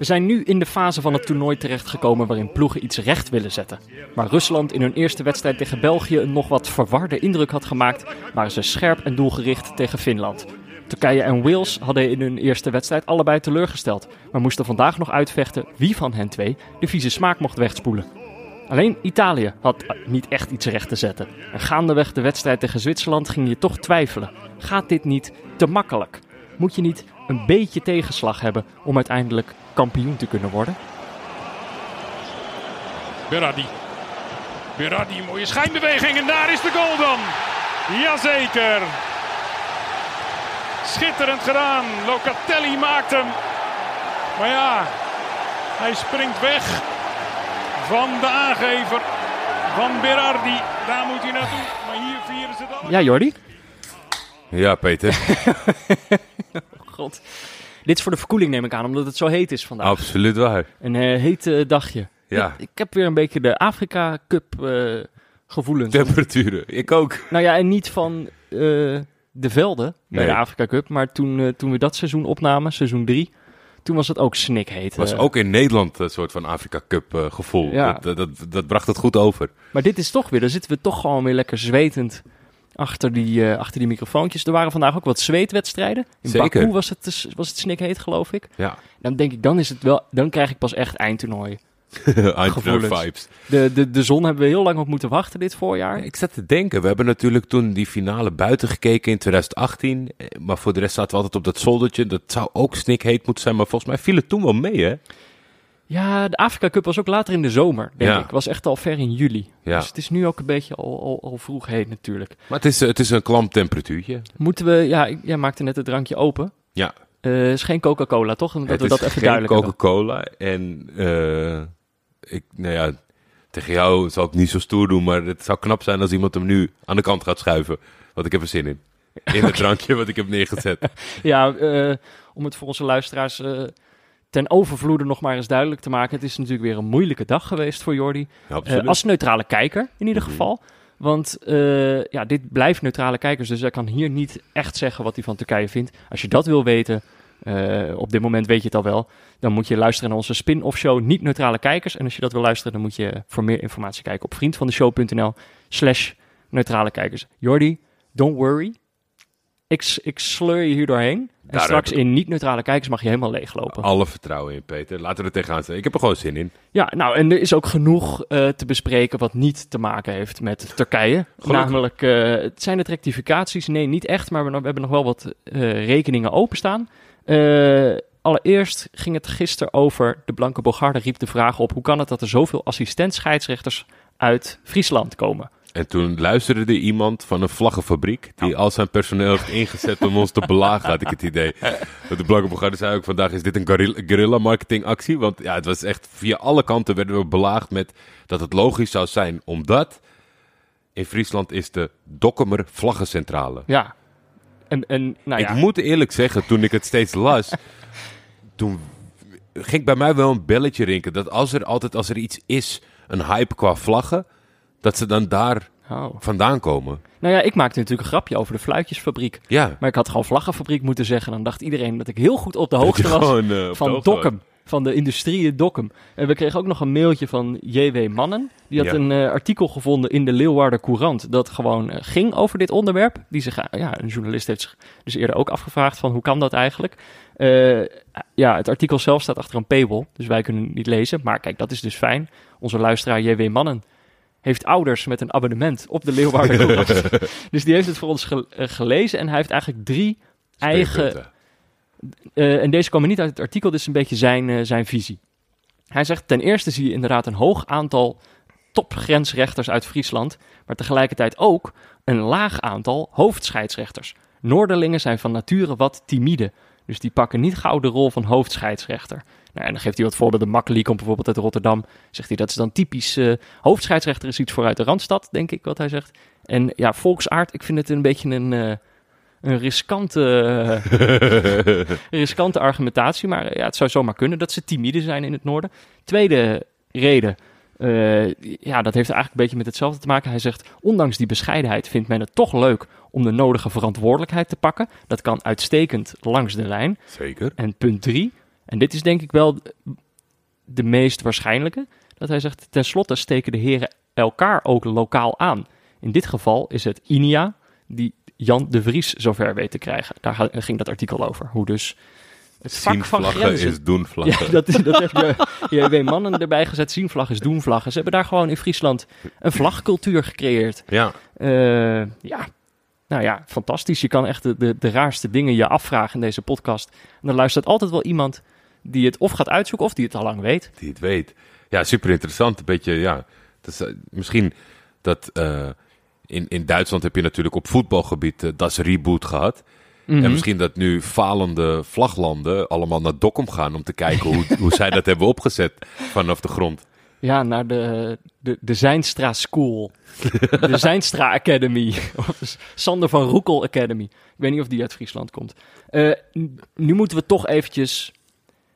We zijn nu in de fase van het toernooi terechtgekomen waarin ploegen iets recht willen zetten. Waar Rusland in hun eerste wedstrijd tegen België een nog wat verwarde indruk had gemaakt, waren ze scherp en doelgericht tegen Finland. Turkije en Wales hadden in hun eerste wedstrijd allebei teleurgesteld, maar moesten vandaag nog uitvechten wie van hen twee de vieze smaak mocht wegspoelen. Alleen Italië had niet echt iets recht te zetten. En gaandeweg de wedstrijd tegen Zwitserland ging je toch twijfelen. Gaat dit niet te makkelijk? Moet je niet een beetje tegenslag hebben om uiteindelijk kampioen te kunnen worden? Berardi. Berardi, mooie schijnbeweging en daar is de goal dan. Jazeker. Schitterend gedaan. Locatelli maakt hem. Maar ja, hij springt weg van de aangever van Berardi. Daar moet hij naartoe. Maar hier vieren ze het al. Ja, Jordi? Ja, Peter. God. Dit is voor de verkoeling, neem ik aan, omdat het zo heet is vandaag. Absoluut waar. Een eh, heet eh, dagje. Ja. Ik, ik heb weer een beetje de Afrika Cup eh, gevoelens. Temperaturen. Ik ook. Nou ja, en niet van de velden bij Nee. de Afrika Cup. Maar toen, toen we dat seizoen opnamen, seizoen 3, toen was het ook snikheet. Het was ook in Nederland een soort van Afrika Cup gevoel. Ja. Dat, dat, dat, dat bracht het goed over. Maar dit is toch weer, dan zitten we toch gewoon weer lekker zwetend achter die, eh, achter die microfoontjes. Er waren vandaag ook wat zweetwedstrijden. In Zeker. Baku was het, dus- was het snikheet, geloof ik. Ja. Dan denk ik, dan is het wel, dan krijg ik pas echt eindtoernooi. Vibes. De, de, de zon hebben we heel lang op moeten wachten dit voorjaar. Ja, ik zat te denken, we hebben natuurlijk toen die finale buiten gekeken in 2018. eh, Maar voor de rest zaten we altijd op dat zoldertje. Dat zou ook snikheet moeten zijn, maar volgens mij viel het toen wel mee, hè? Ja, de Afrika Cup was ook later in de zomer, denk Ja. ik. Was echt al ver in juli. Ja. Dus het is nu ook een beetje al, al, al vroeg heet natuurlijk. Maar het is, eh, het is een klam temperatuurtje. Moeten we, ja, ik- jij maakte net het drankje open. Ja. Eh, is geen Coca-Cola, toch? Dat het we is dat even geen duidelijk. Coca-Cola. En eh, ik, nou ja, tegen jou zal ik niet zo stoer doen, maar het zou knap zijn als iemand hem nu aan de kant gaat schuiven. Want ik heb er zin in. In het drankje wat ik heb neergezet. Ja, om het voor onze luisteraars ten overvloede nog maar eens duidelijk te maken. Het is natuurlijk weer een moeilijke dag geweest voor Jordi. Ja. Eh, als neutrale kijker in ieder Mhm. geval. Want eh, ja, dit blijft neutrale kijkers, dus hij kan hier niet echt zeggen wat hij van Turkije vindt. Als je dat wil weten, eh, op dit moment weet je het al wel, dan moet je luisteren naar onze spin-off show Niet Neutrale Kijkers. En als je dat wil luisteren, dan moet je voor meer informatie kijken op vriendvandeshow.nl slash neutrale kijkers. Jordi, don't worry. Ik, ik sleur je hier doorheen. En Daar straks in Niet Neutrale Kijkers mag je helemaal leeglopen. Alle vertrouwen in, Peter. Laten we er tegenaan staan. Ik heb er gewoon zin in. Ja, nou, en er is ook genoeg eh, te bespreken wat niet te maken heeft met Turkije. Gelukkig. Namelijk, eh, het zijn het rectificaties? Nee, niet echt, maar we, we hebben nog wel wat eh, rekeningen openstaan. Allereerst ging het gisteren over, de Blanke Bogarde riep de vraag op... hoe kan het dat er zoveel assistent-scheidsrechters uit Friesland komen? En toen luisterde er iemand van een vlaggenfabriek die al zijn personeel heeft ingezet om ons te belagen, had ik het idee. Want de Blanke Bogarde zei ook vandaag, is dit een guerrilla- guerrilla marketing actie? Want ja, het was echt, via alle kanten werden we belaagd met dat het logisch zou zijn, omdat in Friesland is de Dokkumer Vlaggencentrale. Ja, en, en nou ja... Ik moet eerlijk zeggen, toen ik het steeds las, toen ging bij mij wel een belletje rinken. Dat als er altijd, als er iets is, een hype qua vlaggen, dat ze dan daar Oh. vandaan komen. Nou ja, ik maakte natuurlijk een grapje over de fluitjesfabriek. Ja. Maar ik had gewoon vlaggenfabriek moeten zeggen. Dan dacht iedereen dat ik heel goed op de hoogte was. gewoon, eh, van hoogte Dokkum. Van de industrie in Dokkum. En we kregen ook nog een mailtje van J.W. Mannen. Die had Ja. een eh, artikel gevonden in de Leeuwarder Courant. Dat gewoon eh, ging over dit onderwerp. Die zich, ja, een journalist heeft zich dus eerder ook afgevraagd van hoe kan dat eigenlijk? Ja, het artikel zelf staat achter een paywall. Dus wij kunnen het niet lezen. Maar kijk, dat is dus fijn. Onze luisteraar J.W. Mannen heeft ouders met een abonnement op de Leeuwarder Courant. dus die heeft het voor ons ge- eh, gelezen. En hij heeft eigenlijk drie eigen eh, en deze komen niet uit het artikel, dit is een beetje zijn, eh, zijn visie. Hij zegt, ten eerste zie je inderdaad een hoog aantal topgrensrechters uit Friesland, maar tegelijkertijd ook een laag aantal hoofdscheidsrechters. Noorderlingen zijn van nature wat timide, dus die pakken niet gauw de rol van hoofdscheidsrechter. Nou, en dan geeft hij wat voorbeelden. Makkeli komt bijvoorbeeld uit Rotterdam. Zegt hij, dat is dan typisch eh, hoofdscheidsrechter is iets vooruit de Randstad, denk ik, wat hij zegt. En ja, volksaard, ik vind het een beetje een, eh, een riskante... riskante argumentatie, maar eh, ja, het zou zomaar kunnen dat ze timide zijn in het noorden. Tweede reden, ja, dat heeft eigenlijk een beetje met hetzelfde te maken. Hij zegt, ondanks die bescheidenheid vindt men het toch leuk om de nodige verantwoordelijkheid te pakken. Dat kan uitstekend langs de lijn. Zeker. En punt drie, En dit is denk ik wel de meest waarschijnlijke. Dat hij zegt, tenslotte steken de heren elkaar ook lokaal aan. In dit geval is het Inia die Jan de Vries zover weet te krijgen. Daar ging dat artikel over. Hoe dus het vak van grenzen... is doen vlaggen. Ja, dat, is, dat heeft je, JW Mannen erbij gezet. Zien vlag is doen vlaggen. Ze hebben daar gewoon in Friesland een vlagcultuur gecreëerd. ja. Eh, ja, nou ja, fantastisch. Je kan echt de, de, de raarste dingen je afvragen in deze podcast. En dan luistert altijd wel iemand die het of gaat uitzoeken of die het al lang weet. die het weet. Ja, super interessant. Een beetje, ja. Dat is, eh, misschien dat eh, in, in Duitsland heb je natuurlijk op voetbalgebied das Reboot gehad. Mhm. En misschien dat nu falende vlaglanden allemaal naar Dokkum gaan om te kijken hoe, hoe zij dat hebben opgezet vanaf de grond. Ja, naar de, de, de Zijnstra School. de Zijnstra Academy. Of Sander van Roekel Academy. Ik weet niet of die uit Friesland komt. Nu moeten we toch eventjes...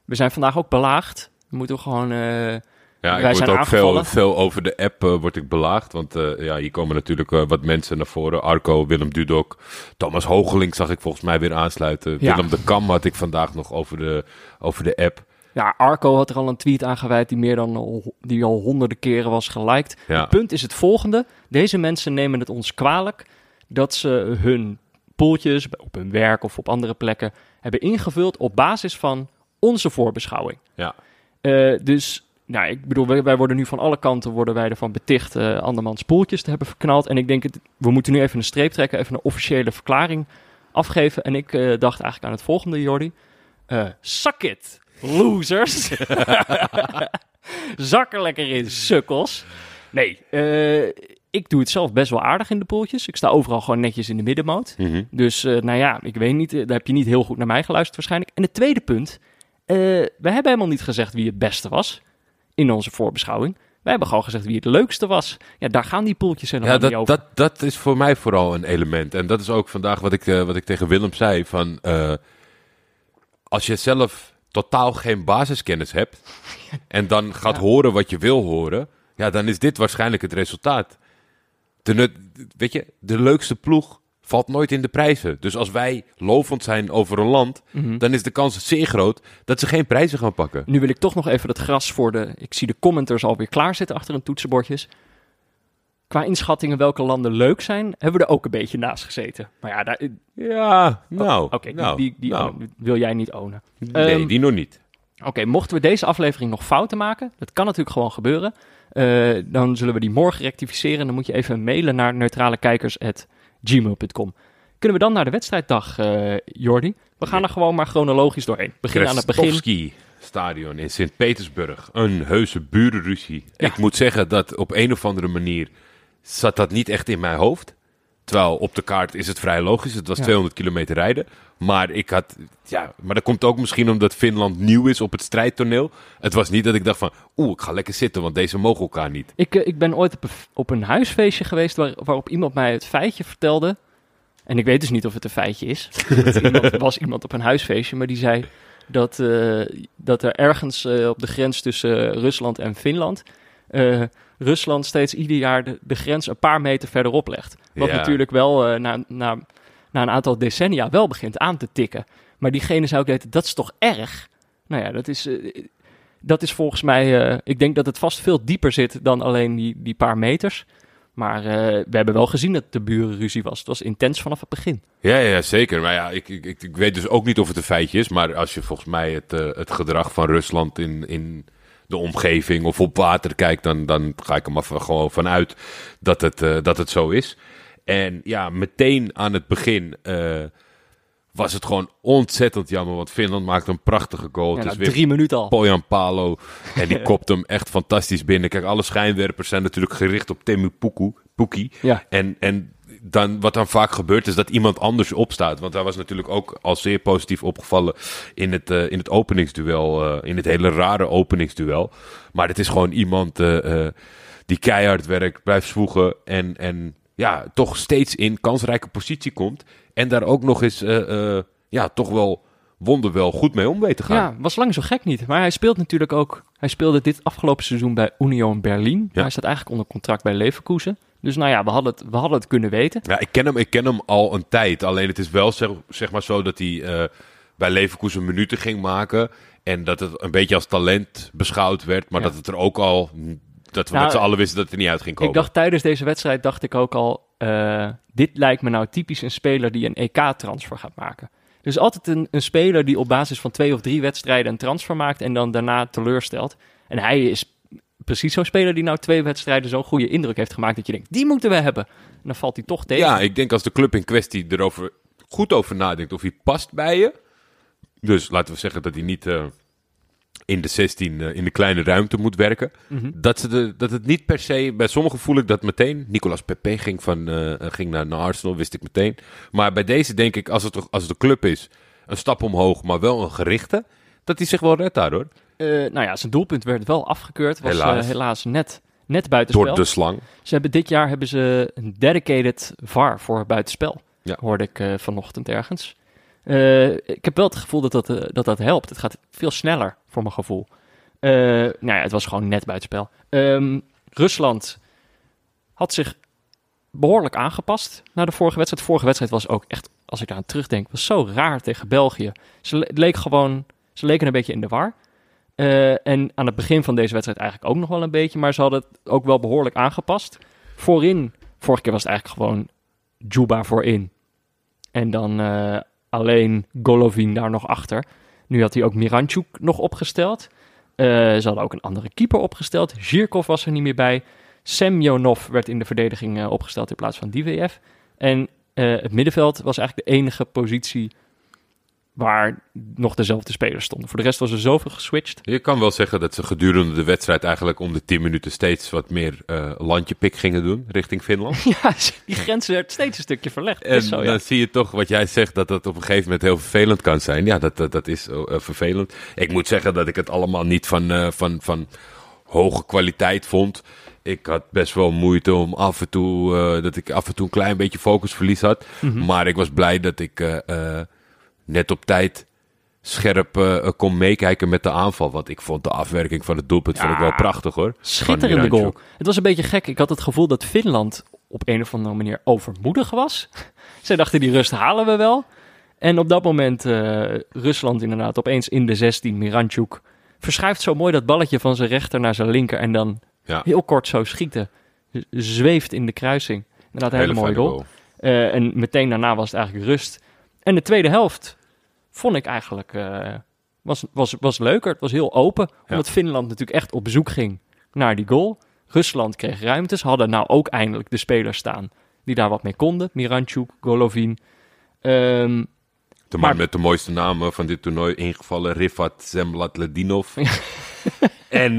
We zijn vandaag ook belaagd. We moeten gewoon... eh, Ja, ik word ook veel, veel over de app word ik belaagd. Want eh, ja, hier komen natuurlijk wat mensen naar voren. Arco, Willem Dudok, Thomas Hogeling zag ik volgens mij weer aansluiten. Ja. Willem de Kam had ik vandaag nog over de, over de app. Ja, Arco had er al een tweet aan gewijd die meer dan al- die al honderden keren was geliked. Ja. Het punt is het volgende. Deze mensen nemen het ons kwalijk dat ze hun poeltjes op hun werk of op andere plekken hebben ingevuld op basis van onze voorbeschouwing. Ja. Eh, dus, nou, ik bedoel, wij, wij worden nu van alle kanten worden wij ervan beticht eh andermans poeltjes te hebben verknald. En ik denk, het, we moeten nu even een streep trekken, even een officiële verklaring afgeven. En ik eh, dacht eigenlijk aan het volgende, Jordi. Suck it, losers. Zak er lekker in, sukkels. Nee, ik doe het zelf best wel aardig in de poeltjes. Ik sta overal gewoon netjes in de middenmoot. Mhm. Dus nou ja, ik weet niet, daar heb je niet heel goed naar mij geluisterd waarschijnlijk. En het tweede punt, eh, we hebben helemaal niet gezegd wie het beste was in onze voorbeschouwing. Wij hebben gewoon gezegd wie het leukste was. Ja, daar gaan die poeltjes helemaal Ja, niet dat, over. dat, dat is voor mij vooral een element. En dat is ook vandaag wat ik, eh, wat ik tegen Willem zei. Van, eh, als je zelf totaal geen basiskennis hebt en dan gaat Ja. horen wat je wil horen, ja, dan is dit waarschijnlijk het resultaat. De, weet je, de leukste ploeg valt nooit in de prijzen. Dus als wij lovend zijn over een land, Mhm. dan is de kans zeer groot dat ze geen prijzen gaan pakken. Nu wil ik toch nog even het gras voor de... Ik zie de commenters alweer klaarzitten achter hun toetsenbordjes. Qua inschattingen welke landen leuk zijn, hebben we er ook een beetje naast gezeten. Maar ja, daar, Ja, nou. oké, die- nou, die, die, nou. die wil jij niet ownen. Nee, Ehm, die nog niet. Oké, mochten we deze aflevering nog fouten maken, dat kan natuurlijk gewoon gebeuren, eh, dan zullen we die morgen rectificeren. Dan moet je even mailen naar neutralekijkers.gmail.com. Kunnen we dan naar de wedstrijddag, eh Jordi? We gaan er gewoon maar chronologisch doorheen. Begin aan het begin. Stadion in Sint-Petersburg. Een heuse burenruzie. Ja. Ik moet zeggen dat op een of andere manier zat dat niet echt in mijn hoofd. Terwijl op de kaart is het vrij logisch. Het was Ja. 200 kilometer rijden. Maar ik had, ja, maar dat komt ook misschien omdat Finland nieuw is op het strijdtoneel. Het was niet dat ik dacht van, oeh, ik ga lekker zitten, want deze mogen elkaar niet. Ik, eh, ik ben ooit op een, op een huisfeestje geweest waar, waarop iemand mij het feitje vertelde. En ik weet dus niet of het een feitje is. Iemand, er was iemand op een huisfeestje, maar die zei dat, eh, dat er ergens eh, op de grens tussen Rusland en Finland... eh, Rusland steeds ieder jaar de, de grens een paar meter verderop legt. Wat Ja. natuurlijk wel eh, na, na, na een aantal decennia wel begint aan te tikken. Maar diegene zou ook weten, dat is toch erg? Nou ja, dat is, eh, dat is volgens mij... eh, ik denk dat het vast veel dieper zit dan alleen die, die paar meters. Maar we hebben wel gezien dat de burenruzie was. Het was intens vanaf het begin. Ja, ja, zeker. Maar ja, ik, ik, ik, ik weet dus ook niet of het een feitje is. Maar als je volgens mij het, het gedrag van Rusland in, in de omgeving of op water kijkt, dan, dan ga ik er maar gewoon vanuit dat het, eh, dat het zo is. En ja, meteen aan het begin eh, was het gewoon ontzettend jammer. Want Finland maakte een prachtige goal. Ja, het is weer drie minuten al. Poyan Palo. En die kopt hem echt fantastisch binnen. Kijk, alle schijnwerpers zijn natuurlijk gericht op Temu Puku, Puki. Ja. En, en dan, wat dan vaak gebeurt is dat iemand anders opstaat. Want hij was natuurlijk ook al zeer positief opgevallen in het, eh, in het openingsduel. eh, in het hele rare openingsduel. Maar het is gewoon iemand eh, die keihard werkt, blijft zwoegen. En, en ja, toch steeds in kansrijke positie komt. En daar ook nog eens ja, toch wel wonderwel goed mee om weet te gaan. Ja, was lang zo gek niet. Maar hij speelt natuurlijk ook... Hij speelde dit afgelopen seizoen bij Union Berlin. Ja. Hij staat eigenlijk onder contract bij Leverkusen. Dus nou ja, we hadden het, we hadden het kunnen weten. Ja, ik ken hem, ik ken hem al een tijd. Alleen het is wel zeg, zeg maar zo dat hij eh, bij Leverkusen minuten ging maken. En dat het een beetje als talent beschouwd werd, maar Ja. dat het er ook al... Dat we Nou, met z'n allen wisten dat het er niet uit ging komen. Ik dacht tijdens deze wedstrijd, dacht ik ook al, eh, dit lijkt me nou typisch een speler die een EK-transfer gaat maken. Dus altijd een, een speler die op basis van twee of drie wedstrijden een transfer maakt en dan daarna teleurstelt. En hij is precies zo'n speler die nou twee wedstrijden zo'n goede indruk heeft gemaakt dat je denkt, die moeten we hebben. En dan valt hij toch tegen. Ja, ik denk als de club in kwestie erover goed over nadenkt of hij past bij je. Dus laten we zeggen dat hij niet eh, in de 16 eh, in de kleine ruimte moet werken. Mhm. Dat, ze de, dat het niet per se, bij sommigen voel ik dat meteen. Nicolas Pepe ging, van, eh, ging naar, naar Arsenal, wist ik meteen. Maar bij deze denk ik, als het, als het een club is, een stap omhoog, maar wel een gerichte, dat hij zich wel redt daar hoor. Eh, nou ja, zijn doelpunt werd wel afgekeurd. Was Helaas. helaas, helaas net, net buitenspel. Door de slang. Ze hebben dit jaar hebben ze een dedicated VAR voor buitenspel. Ja. Hoorde ik eh, vanochtend ergens. Eh, ik heb wel het gevoel dat dat, eh, dat dat helpt. Het gaat veel sneller, voor mijn gevoel. Eh, nou ja, het was gewoon net buitenspel. Ehm, Rusland had zich behoorlijk aangepast naar de vorige wedstrijd. De vorige wedstrijd was ook echt, als ik daar aan terugdenk, was zo raar tegen België. Ze, le- leek gewoon, ze leken een beetje in de war. Eh, en aan het begin van deze wedstrijd eigenlijk ook nog wel een beetje. Maar ze hadden het ook wel behoorlijk aangepast. Voorin, vorige keer was het eigenlijk gewoon Juba voorin. En dan eh, alleen Golovin daar nog achter. Nu had hij ook Miranchuk nog opgesteld. Eh, ze hadden ook een andere keeper opgesteld. Zhirkov was er niet meer bij. Semyonov werd in de verdediging opgesteld in plaats van DWF. En het middenveld was eigenlijk de enige positie waar nog dezelfde spelers stonden. Voor de rest was er zoveel geswitcht. Je kan wel zeggen dat ze gedurende de wedstrijd eigenlijk om de 10 minuten steeds wat meer eh landjepik gingen doen richting Finland. Ja, die grens werd steeds een stukje verlegd. En is zo, ja. dan zie je toch wat jij zegt, dat dat op een gegeven moment heel vervelend kan zijn. Ja, dat, dat, dat is eh, vervelend. Ik moet zeggen dat ik het allemaal niet van, eh, van, van hoge kwaliteit vond. Ik had best wel moeite om af en toe, dat ik af en toe een klein beetje focusverlies had. Mhm. Maar ik was blij dat ik net op tijd scherp eh, kon meekijken met de aanval. Want ik vond de afwerking van het doelpunt vond ik wel prachtig hoor. Schitterende goal. Het was een beetje gek. Ik had het gevoel dat Finland op een of andere manier overmoedig was. Zij dachten die rust halen we wel. En op dat moment eh, Rusland inderdaad opeens in de 16. Miranchuk verschuift zo mooi dat balletje van zijn rechter naar zijn linker. En dan Ja. heel kort zo schieten. Zweeft in de kruising. Inderdaad een hele, mooie goal. Eh, en meteen daarna was het eigenlijk rust. En de tweede helft vond ik eigenlijk eh, was, was, was leuker. Het was heel open. Omdat Finland natuurlijk echt op bezoek ging naar die goal. Rusland kreeg ruimtes. Hadden nou ook eindelijk de spelers staan die daar wat mee konden. Miranchuk, Golovin. Ehm, De man Maar- met de mooiste namen van dit toernooi ingevallen, Rifat Zemlatledinov. en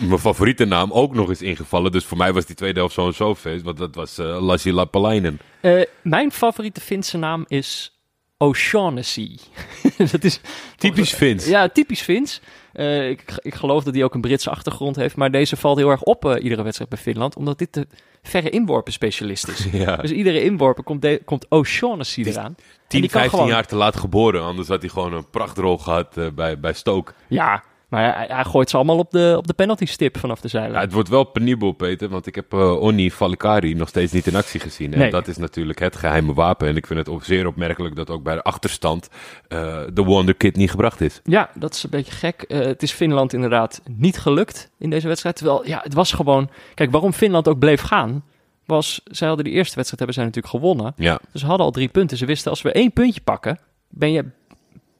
mijn favoriete naam ook nog eens ingevallen. Dus voor mij was die tweede helft zo'n zo feest. Want dat was eh Lassi Lapalainen. eh, mijn favoriete Finse naam is O'Shaughnessy. dat is Typisch Fins. Ja, typisch Fins. Eh, ik, ik geloof dat hij ook een Britse achtergrond heeft. Maar deze valt heel erg op eh, iedere wedstrijd bij Finland. Omdat dit de verre inworpen specialist is. Ja. Dus iedere inworpen komt, de, komt O'Shaughnessy eraan. En 10, die kan 15 gewoon- jaar te laat geboren. Anders had hij gewoon een prachtrol gehad eh, bij, bij Stoke. Ja, maar hij, hij gooit ze allemaal op de, op de penalty stip vanaf de Ja, zijlijn. het wordt wel penibel, Peter. Want ik heb eh Onni Falikari nog steeds niet in actie gezien. En Nee. dat is natuurlijk het geheime wapen. En ik vind het ook zeer opmerkelijk dat ook bij de achterstand eh, de Wonder Kid niet gebracht is. Ja, dat is een beetje gek. Eh, het is Finland inderdaad niet gelukt in deze wedstrijd. Terwijl, ja, het was gewoon... Kijk, waarom Finland ook bleef gaan... was, zij hadden die eerste wedstrijd hebben zij natuurlijk gewonnen. Ja, Dus ze hadden al drie punten. Ze wisten, als we één puntje pakken... ben je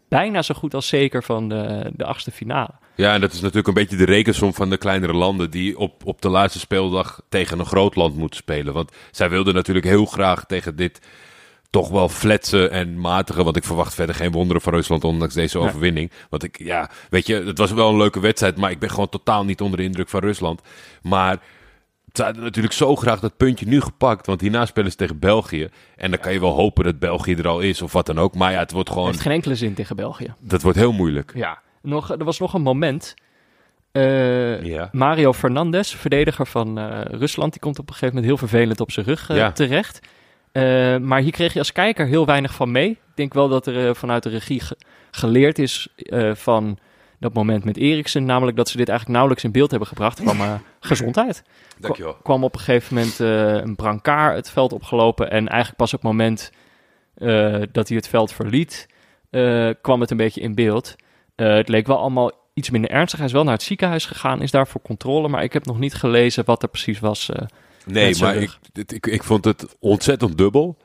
bijna zo goed als zeker van de, de achtste finale. Ja, en dat is natuurlijk een beetje de rekensom van de kleinere landen die op, op de laatste speeldag tegen een groot land moeten spelen. Want zij wilden natuurlijk heel graag tegen dit toch wel fletsen en matige, want ik verwacht verder geen wonderen van Rusland ondanks deze overwinning. Want ik, ja, weet je, het was wel een leuke wedstrijd, maar ik ben gewoon totaal niet onder de indruk van Rusland. Maar ze hadden natuurlijk zo graag dat puntje nu gepakt, want hierna spelen ze tegen België. En dan kan je wel hopen dat België er al is of wat dan ook. Maar ja, het wordt gewoon, Heeft geen enkele zin tegen België. dat wordt heel moeilijk. Ja. Nog, er was nog een moment... eh, Ja. Mario Fernandes, verdediger van eh, Rusland, die komt op een gegeven moment heel vervelend op zijn rug eh, Ja. terecht. Maar hier kreeg je als kijker heel weinig van mee. Ik denk wel dat er vanuit de regie ge- geleerd is van dat moment met Eriksen. Namelijk dat ze dit eigenlijk nauwelijks in beeld hebben gebracht van eh, gezondheid. Dankjewel. kwam op een gegeven moment eh, een brancard het veld opgelopen. En eigenlijk pas op het moment eh, dat hij het veld verliet, kwam het een beetje in beeld. Het leek wel allemaal iets minder ernstig. Hij is wel naar het ziekenhuis gegaan, is daar voor controle. Maar ik heb nog niet gelezen wat er precies was. Nee, maar ik, ik, ik vond het ontzettend dubbel.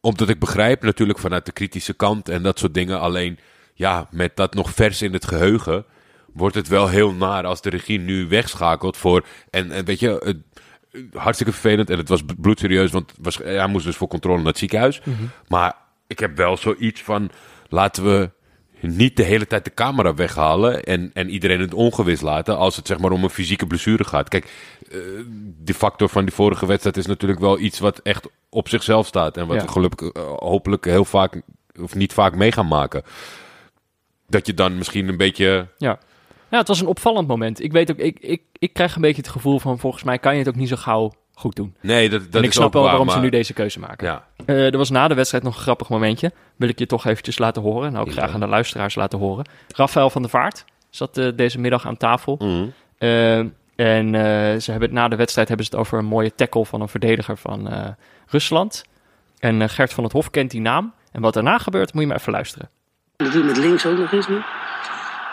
Omdat ik begrijp natuurlijk vanuit de kritische kant en dat soort dingen. Alleen, ja, met dat nog vers in het geheugen, wordt het wel heel naar als de regie nu wegschakelt voor... En, en weet je, het, hartstikke vervelend en het was bloedserieus, want was, hij moest dus voor controle naar het ziekenhuis. Maar ik heb wel zoiets van, laten we niet de hele tijd de camera weghalen en, en iedereen het ongewis laten als het zeg maar om een fysieke blessure gaat. Kijk, eh, de factor van die vorige wedstrijd is natuurlijk wel iets wat echt op zichzelf staat en wat Ja. we gelukkig eh, hopelijk heel vaak of niet vaak mee gaan maken. Dat je dan misschien een beetje Ja. ja, het was een opvallend moment. Ik weet ook, ik, ik, ik krijg een beetje het gevoel van volgens mij kan je het ook niet zo gauw goed doen. nee, dat, dat en ik is snap wel waar, waarom ze nu deze keuze maken. Ja, Eh, er was na de wedstrijd nog een grappig momentje. Wil ik je toch eventjes laten horen. En ook Ja. graag aan de luisteraars laten horen. Rafael van der Vaart zat eh, deze middag aan tafel. Mhm. Eh, en ze hebben, het- na de wedstrijd hebben ze het over een mooie tackle van een verdediger van Rusland. En Gert van het Hof kent die naam. En wat daarna gebeurt, moet je maar even luisteren. Dat doe je met links ook nog eens nu.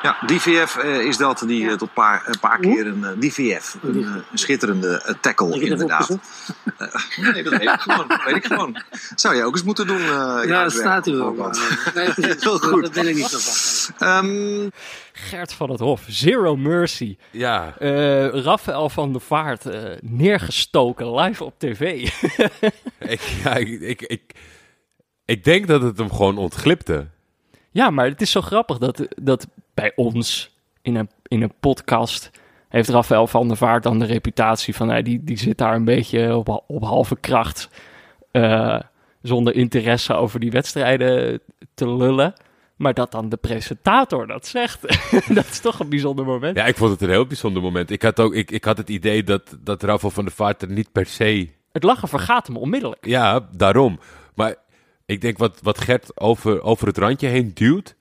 Ja, DVF eh, is dat die eh, tot paar, een paar keer een eh, DVF, een, eh, een schitterende eh, tackle inderdaad. Nee, dat weet ik gewoon. Dat weet ik gewoon. Zou jij ook eens moeten doen? eh, Ja, dat staat u wel. Nee, Heel goed. Dat wil ik niet zo van. Ehm, Gert van het Hof, zero mercy. ja. Eh Rafael van der Vaart eh, neergestoken live op tv. ik, ja ik, ik, ik, ik denk dat het hem gewoon ontglipte. Ja, maar het is zo grappig dat, dat bij ons in een, in een podcast heeft Rafael van der Vaart dan de reputatie van nou, die, die zit daar een beetje op, op halve kracht eh, zonder interesse over die wedstrijden te lullen. Maar dat dan de presentator dat zegt, dat is toch een bijzonder moment. Ja, ik vond het een heel bijzonder moment. Ik had ook ik, ik had het idee dat, dat Rafael van der Vaart er niet per se... Het lachen vergaat hem onmiddellijk. Ja, daarom. Maar ik denk wat, wat Gert over, over het randje heen duwt...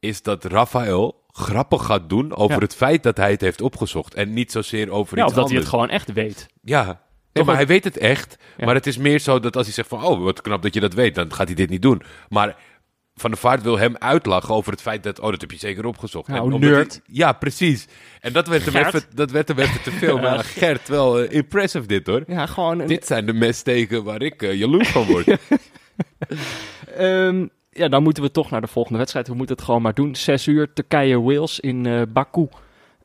is dat Rafael grappig gaat doen over Ja. het feit dat hij het heeft opgezocht. En niet zozeer over Ja, iets of dat hij anders. het gewoon echt weet. Ja, Nee, maar hij weet het echt. Ja. Maar het is meer zo dat als hij zegt van... oh, wat knap dat je dat weet, dan gaat hij dit niet doen. Maar Van der Vaart wil hem uitlachen over het feit dat... oh, dat heb je zeker opgezocht. Nou, En nerd. hij- ja, precies. En dat werd, hem even, dat werd hem even te veel. Ja. Maar Gert, wel eh, impressive dit hoor. Ja, gewoon een, Dit zijn de messteken waar ik eh, jaloers van word. Ehm, ja, dan moeten we toch naar de volgende wedstrijd. We moeten het gewoon maar doen. Zes uur, Turkije-Wales in eh Baku.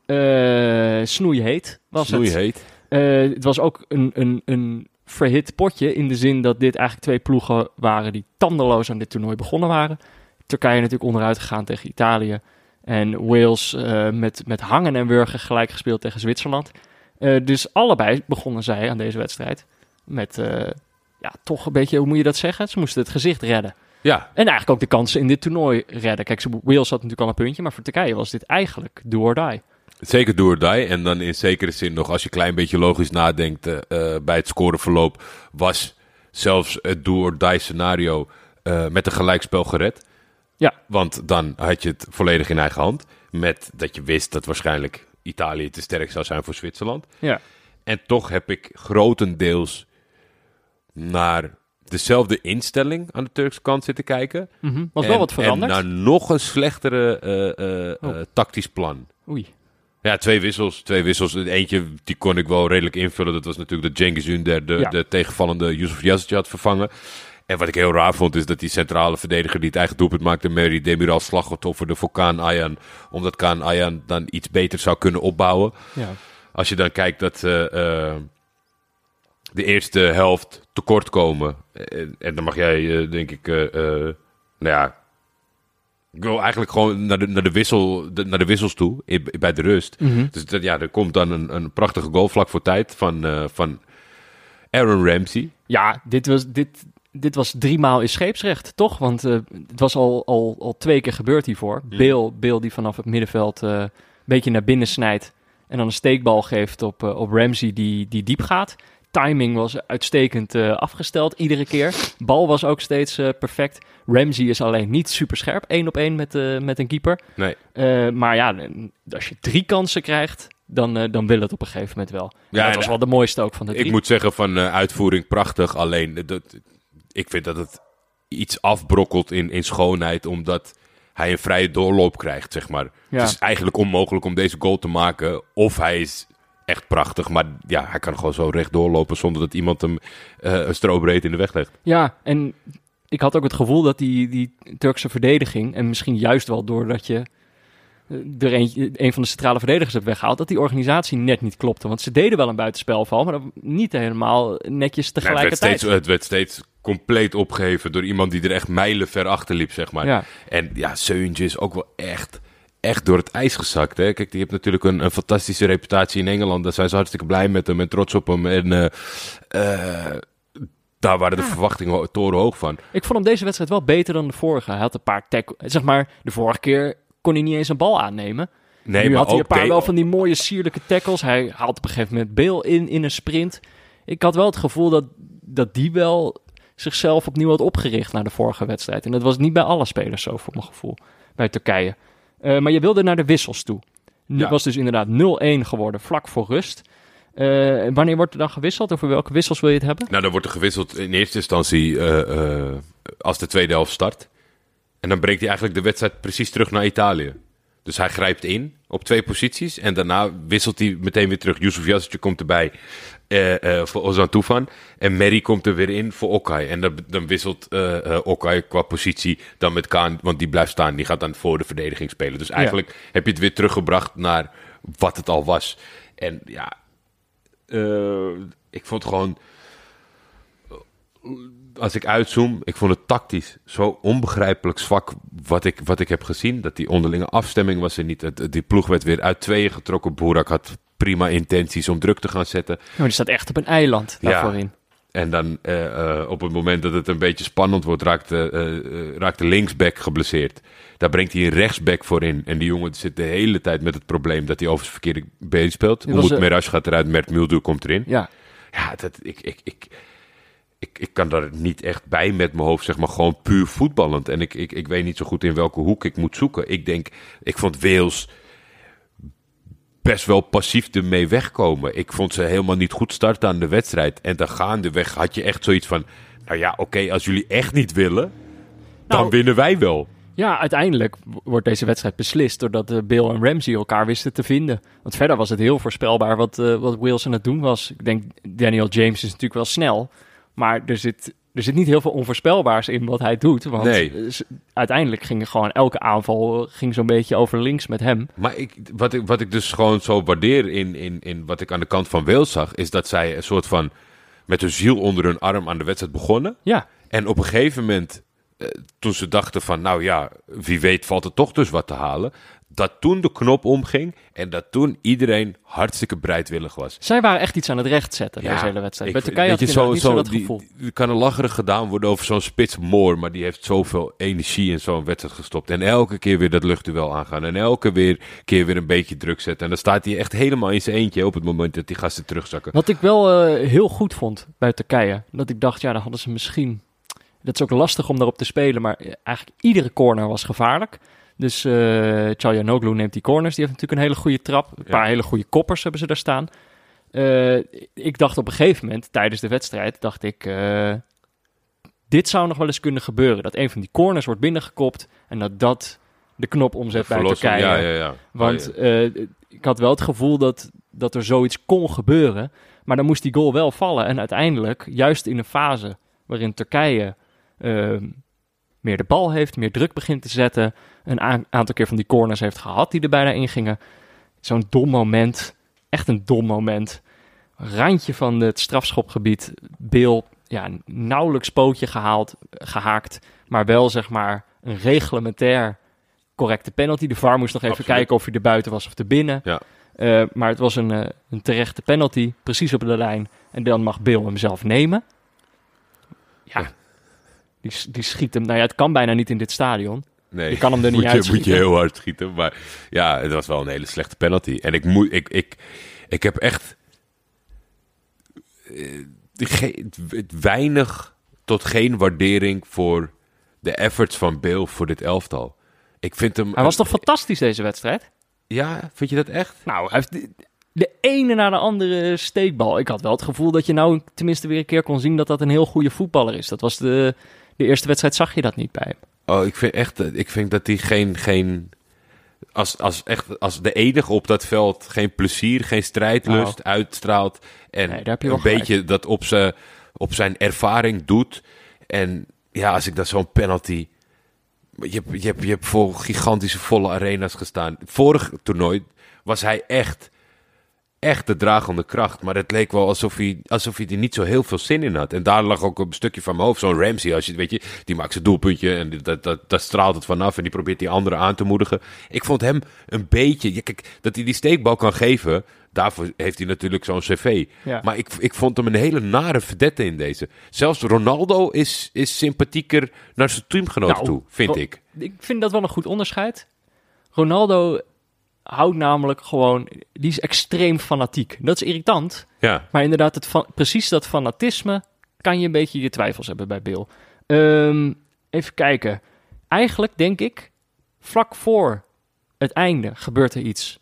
Eh snoeiheet was het. Eh, het was ook een, een, een verhit potje in de zin dat dit eigenlijk twee ploegen waren die tandeloos aan dit toernooi begonnen waren. Turkije natuurlijk onderuit gegaan tegen Italië. En Wales met, met hangen en wurgen gelijk gespeeld tegen Zwitserland. Dus allebei begonnen zij aan deze wedstrijd met ja, toch een beetje, hoe moet je dat zeggen? Ze moesten het gezicht redden. Ja, En eigenlijk ook de kansen in dit toernooi redden. Kijk, Wales had natuurlijk al een puntje, maar voor Turkije was dit eigenlijk do or die. zeker do or die. En dan in zekere zin nog, als je een klein beetje logisch nadenkt... eh, eh, bij het scoreverloop was zelfs het do or die scenario... eh, met een gelijkspel gered. Ja. Want dan had je het volledig in eigen hand. Met dat je wist dat waarschijnlijk Italië te sterk zou zijn voor Zwitserland. Ja. En toch heb ik grotendeels naar dezelfde instelling aan de Turkse kant zitten kijken. Mhm. Was En- wel wat veranderd. En naar nog een slechtere eh, eh, Oh. eh, tactisch plan. Oei. Ja, twee wissels. Twee wissels. Eentje, die kon ik wel redelijk invullen. Dat was natuurlijk dat Cengiz Ünder de, Ja. de tegenvallende Yusuf Yazic had vervangen. En wat ik heel raar vond, is dat die centrale verdediger die het eigen doelpunt maakte, Mary Demiral, slachtofferde voor Kaan Ayan. Omdat Kaan Ayan dan iets beter zou kunnen opbouwen. Ja. Als je dan kijkt dat de eerste helft tekort komen. En, en dan mag jij, eh, denk ik, eh, eh, nou ja. Ik wil eigenlijk gewoon naar de, naar de, wissel, de- naar de wissels toe, bij de rust. Mhm. Dus dat, ja, er komt dan een, een prachtige goal vlak voor tijd van, eh, van Aaron Ramsey. Ja, dit was, dit, dit was driemaal in scheepsrecht, toch? Want eh, het was al, al, al twee keer gebeurd hiervoor. Beel, Beel die vanaf het middenveld eh, een beetje naar binnen snijdt. En dan een steekbal geeft op, eh, op Ramsey die, die diep gaat. Timing was uitstekend eh, afgesteld iedere keer. Bal was ook steeds eh, perfect. Ramsey is alleen niet super scherp, één op één met, eh, met een keeper. Nee. Maar ja, als je drie kansen krijgt, dan, dan wil het op een gegeven moment wel. Ja, dat was wel de mooiste ook van de drie. Ik moet zeggen van uitvoering prachtig. Alleen, dat, ik vind dat het iets afbrokkelt in, in schoonheid. Omdat hij een vrije doorloop krijgt, zeg maar. Ja. Het is eigenlijk onmogelijk om deze goal te maken. Of hij is echt prachtig, maar ja, hij kan gewoon zo recht doorlopen zonder dat iemand hem eh, een strobreed in de weg legt. Ja, en ik had ook het gevoel dat die, die Turkse verdediging, en misschien juist wel doordat je eh, er een, een van de centrale verdedigers hebt weggehaald, dat die organisatie net niet klopte. Want ze deden wel een buitenspelval, maar niet helemaal netjes Nee, het, werd tegelijkertijd. steeds, het werd steeds compleet opgeheven door iemand die er echt mijlen ver achter liep, zeg maar. Ja. En ja, Seuntje is ook wel echt, echt door het ijs gezakt. Hè? Kijk, die heeft natuurlijk een, een fantastische reputatie in Engeland. Daar zijn ze hartstikke blij met hem en trots op hem. En eh, eh, daar waren de verwachtingen ho- torenhoog van. Ik vond hem deze wedstrijd wel beter dan de vorige. Hij had een paar tackle, zeg maar, de vorige keer kon hij niet eens een bal aannemen. Nee, nu maar had hij een paar wel van die mooie sierlijke tackles. Hij haalt op een gegeven moment Beel in in een sprint. Ik had wel het gevoel dat, dat die wel zichzelf opnieuw had opgericht na de vorige wedstrijd. En dat was niet bij alle spelers zo, voor mijn gevoel, bij Turkije. Eh, maar je wilde naar de wissels toe. Het Ja. was dus inderdaad 0-1 geworden, vlak voor rust. Eh, wanneer wordt er dan gewisseld? Over welke wissels wil je het hebben? Nou, dan wordt er gewisseld in eerste instantie eh, als de tweede helft start. En dan brengt hij eigenlijk de wedstrijd precies terug naar Italië. Dus hij grijpt in op twee posities. En daarna wisselt hij meteen weer terug. Yusuf Yassetje komt erbij eh, voor Ozan Tufan. En Mary komt er weer in voor Okay. En dan, dan wisselt eh, Okay qua positie dan met Kaan. Want die blijft staan. Die gaat dan voor de verdediging spelen. Dus eigenlijk heb je het weer teruggebracht naar wat het al was. En ja, ik vond gewoon als ik uitzoom, ik vond het tactisch zo onbegrijpelijk zwak wat ik, wat ik heb gezien. Dat die onderlinge afstemming was er niet. Die ploeg werd weer uit tweeën getrokken. Boerak had prima intenties om druk te gaan zetten. Oh, die staat echt op een eiland Ja. daarvoor in. En dan eh, eh, op het moment dat het een beetje spannend wordt, raakt de, eh, raakt de linksback geblesseerd. Daar brengt hij een rechtsback voor in. En die jongen zit de hele tijd met het probleem dat hij over zijn verkeerde been speelt. Eh, Merash gaat eruit, Mert Mulder komt erin. Ja, Ja, dat, ik, ik, ik, ik, ik kan daar niet echt bij met mijn hoofd, zeg maar, gewoon puur voetballend. En ik, ik, ik weet niet zo goed in welke hoek ik moet zoeken. Ik denk, ik vond Wales best wel passief ermee wegkomen. Ik vond ze helemaal niet goed starten aan de wedstrijd. En dan gaandeweg had je echt zoiets van, nou ja, oké, als jullie echt niet willen, dan Nou, winnen wij wel. Ja, uiteindelijk wordt deze wedstrijd beslist doordat eh, Bill en Ramsey elkaar wisten te vinden. Want verder was het heel voorspelbaar wat, eh, wat Wales aan het doen was. Ik denk, Daniel James is natuurlijk wel snel, maar er zit, er zit niet heel veel onvoorspelbaars in wat hij doet. Want Nee. eh, uiteindelijk ging gewoon elke aanval eh, ging zo'n beetje over links met hem. Maar ik, wat, ik, wat ik dus gewoon zo waardeer in, in, in wat ik aan de kant van Wales zag, is dat zij een soort van met hun ziel onder hun arm aan de wedstrijd begonnen. Ja, En op een gegeven moment, eh, toen ze dachten van, nou ja, wie weet valt er toch dus wat te halen. Dat toen de knop omging en dat toen iedereen hartstikke bereidwillig was. zij waren echt iets aan het rechtzetten deze hele wedstrijd. Ik- Turkije had je, niet zo dat die- gevoel. Er kan een lacherig gedaan worden over zo'n spits Moore, maar die heeft zoveel energie in zo'n wedstrijd gestopt. En elke keer weer dat luchtduel aangaan en elke weer, keer weer een beetje druk zetten. En dan staat hij echt helemaal in zijn eentje op het moment dat die gasten terugzakken. Wat ik wel eh, heel goed vond bij Turkije, dat ik dacht, ja, dan hadden ze misschien... Dat is ook lastig om daarop te spelen, maar eh, eigenlijk iedere corner was gevaarlijk. Dus Çalhanoğlu neemt die corners, die heeft natuurlijk een hele goede trap. Een Ja. paar hele goede koppers hebben ze daar staan. Eh, ik dacht op een gegeven moment, tijdens de wedstrijd, dacht ik... eh, dit zou nog wel eens kunnen gebeuren. Dat een van die corners wordt binnengekopt en dat dat de knop omzet bij Turkije. Ja, ja, ja. Want ja. eh, ik had wel het gevoel dat, dat er zoiets kon gebeuren. Maar dan moest die goal wel vallen. En uiteindelijk, juist in een fase waarin Turkije ehm, meer de bal heeft, meer druk begint te zetten. Een aantal keer van die corners heeft gehad die er bijna ingingen. Zo'n dom moment. Echt een dom moment. Randje van het strafschopgebied. Beel, ja, nauwelijks pootje gehaald, gehaakt. Maar wel zeg maar een reglementair correcte penalty. De VAR moest nog even Absoluut. kijken of hij er buiten was of er binnen. Ja. Eh, maar het was een, eh, een terechte penalty, precies op de lijn. En dan mag Bill hem zelf nemen. Ja. Die, die schiet hem. Nou ja, het kan bijna niet in dit stadion. Nee, Je kan hem er niet je, moet je heel hard schieten. Maar ja, het was wel een hele slechte penalty. En ik, moet, ik, ik, ik heb echt eh, weinig tot geen waardering voor de efforts van Bill voor dit elftal. Ik vind hem... Hij was toch fantastisch deze wedstrijd? Ja, vind je dat echt? Nou, hij heeft de, de ene na de andere steekbal. Ik had wel het gevoel dat je nou tenminste weer een keer kon zien dat dat een heel goede voetballer is. Dat was de, de eerste wedstrijd, zag je dat niet bij hem. Oh, ik vind echt, eh, ik vind dat hij geen, geen als, als, echt, als de enige op dat veld geen plezier, geen strijdlust uitstraalt. En Nee, een gelijk. beetje dat op zijn, op zijn ervaring doet. En ja, als ik dat zo'n penalty. Je hebt, je, hebt, je hebt voor gigantische volle arena's gestaan. Vorig toernooi was hij echt, echt de dragende kracht. Maar het leek wel alsof hij, alsof hij er niet zo heel veel zin in had. En daar lag ook een stukje van mijn hoofd. Zo'n Ramsey, als je, weet je, die maakt zijn doelpuntje en dat, dat, dat straalt het vanaf. En die probeert die anderen aan te moedigen. Ik vond hem een beetje, ja, kijk, dat hij die steekbal kan geven. Daarvoor heeft hij natuurlijk zo'n cv. Ja. Maar ik, ik vond hem een hele nare verdette in deze. Zelfs Ronaldo is, is sympathieker naar zijn teamgenoot Nou, toe, vind ik. Ik vind dat wel een goed onderscheid. Ronaldo houdt namelijk gewoon... Die is extreem fanatiek. Dat is irritant. Ja, Maar inderdaad, het van, precies dat fanatisme kan je een beetje je twijfels hebben bij Bill. Ehm, even kijken. Eigenlijk denk ik, vlak voor het einde gebeurt er iets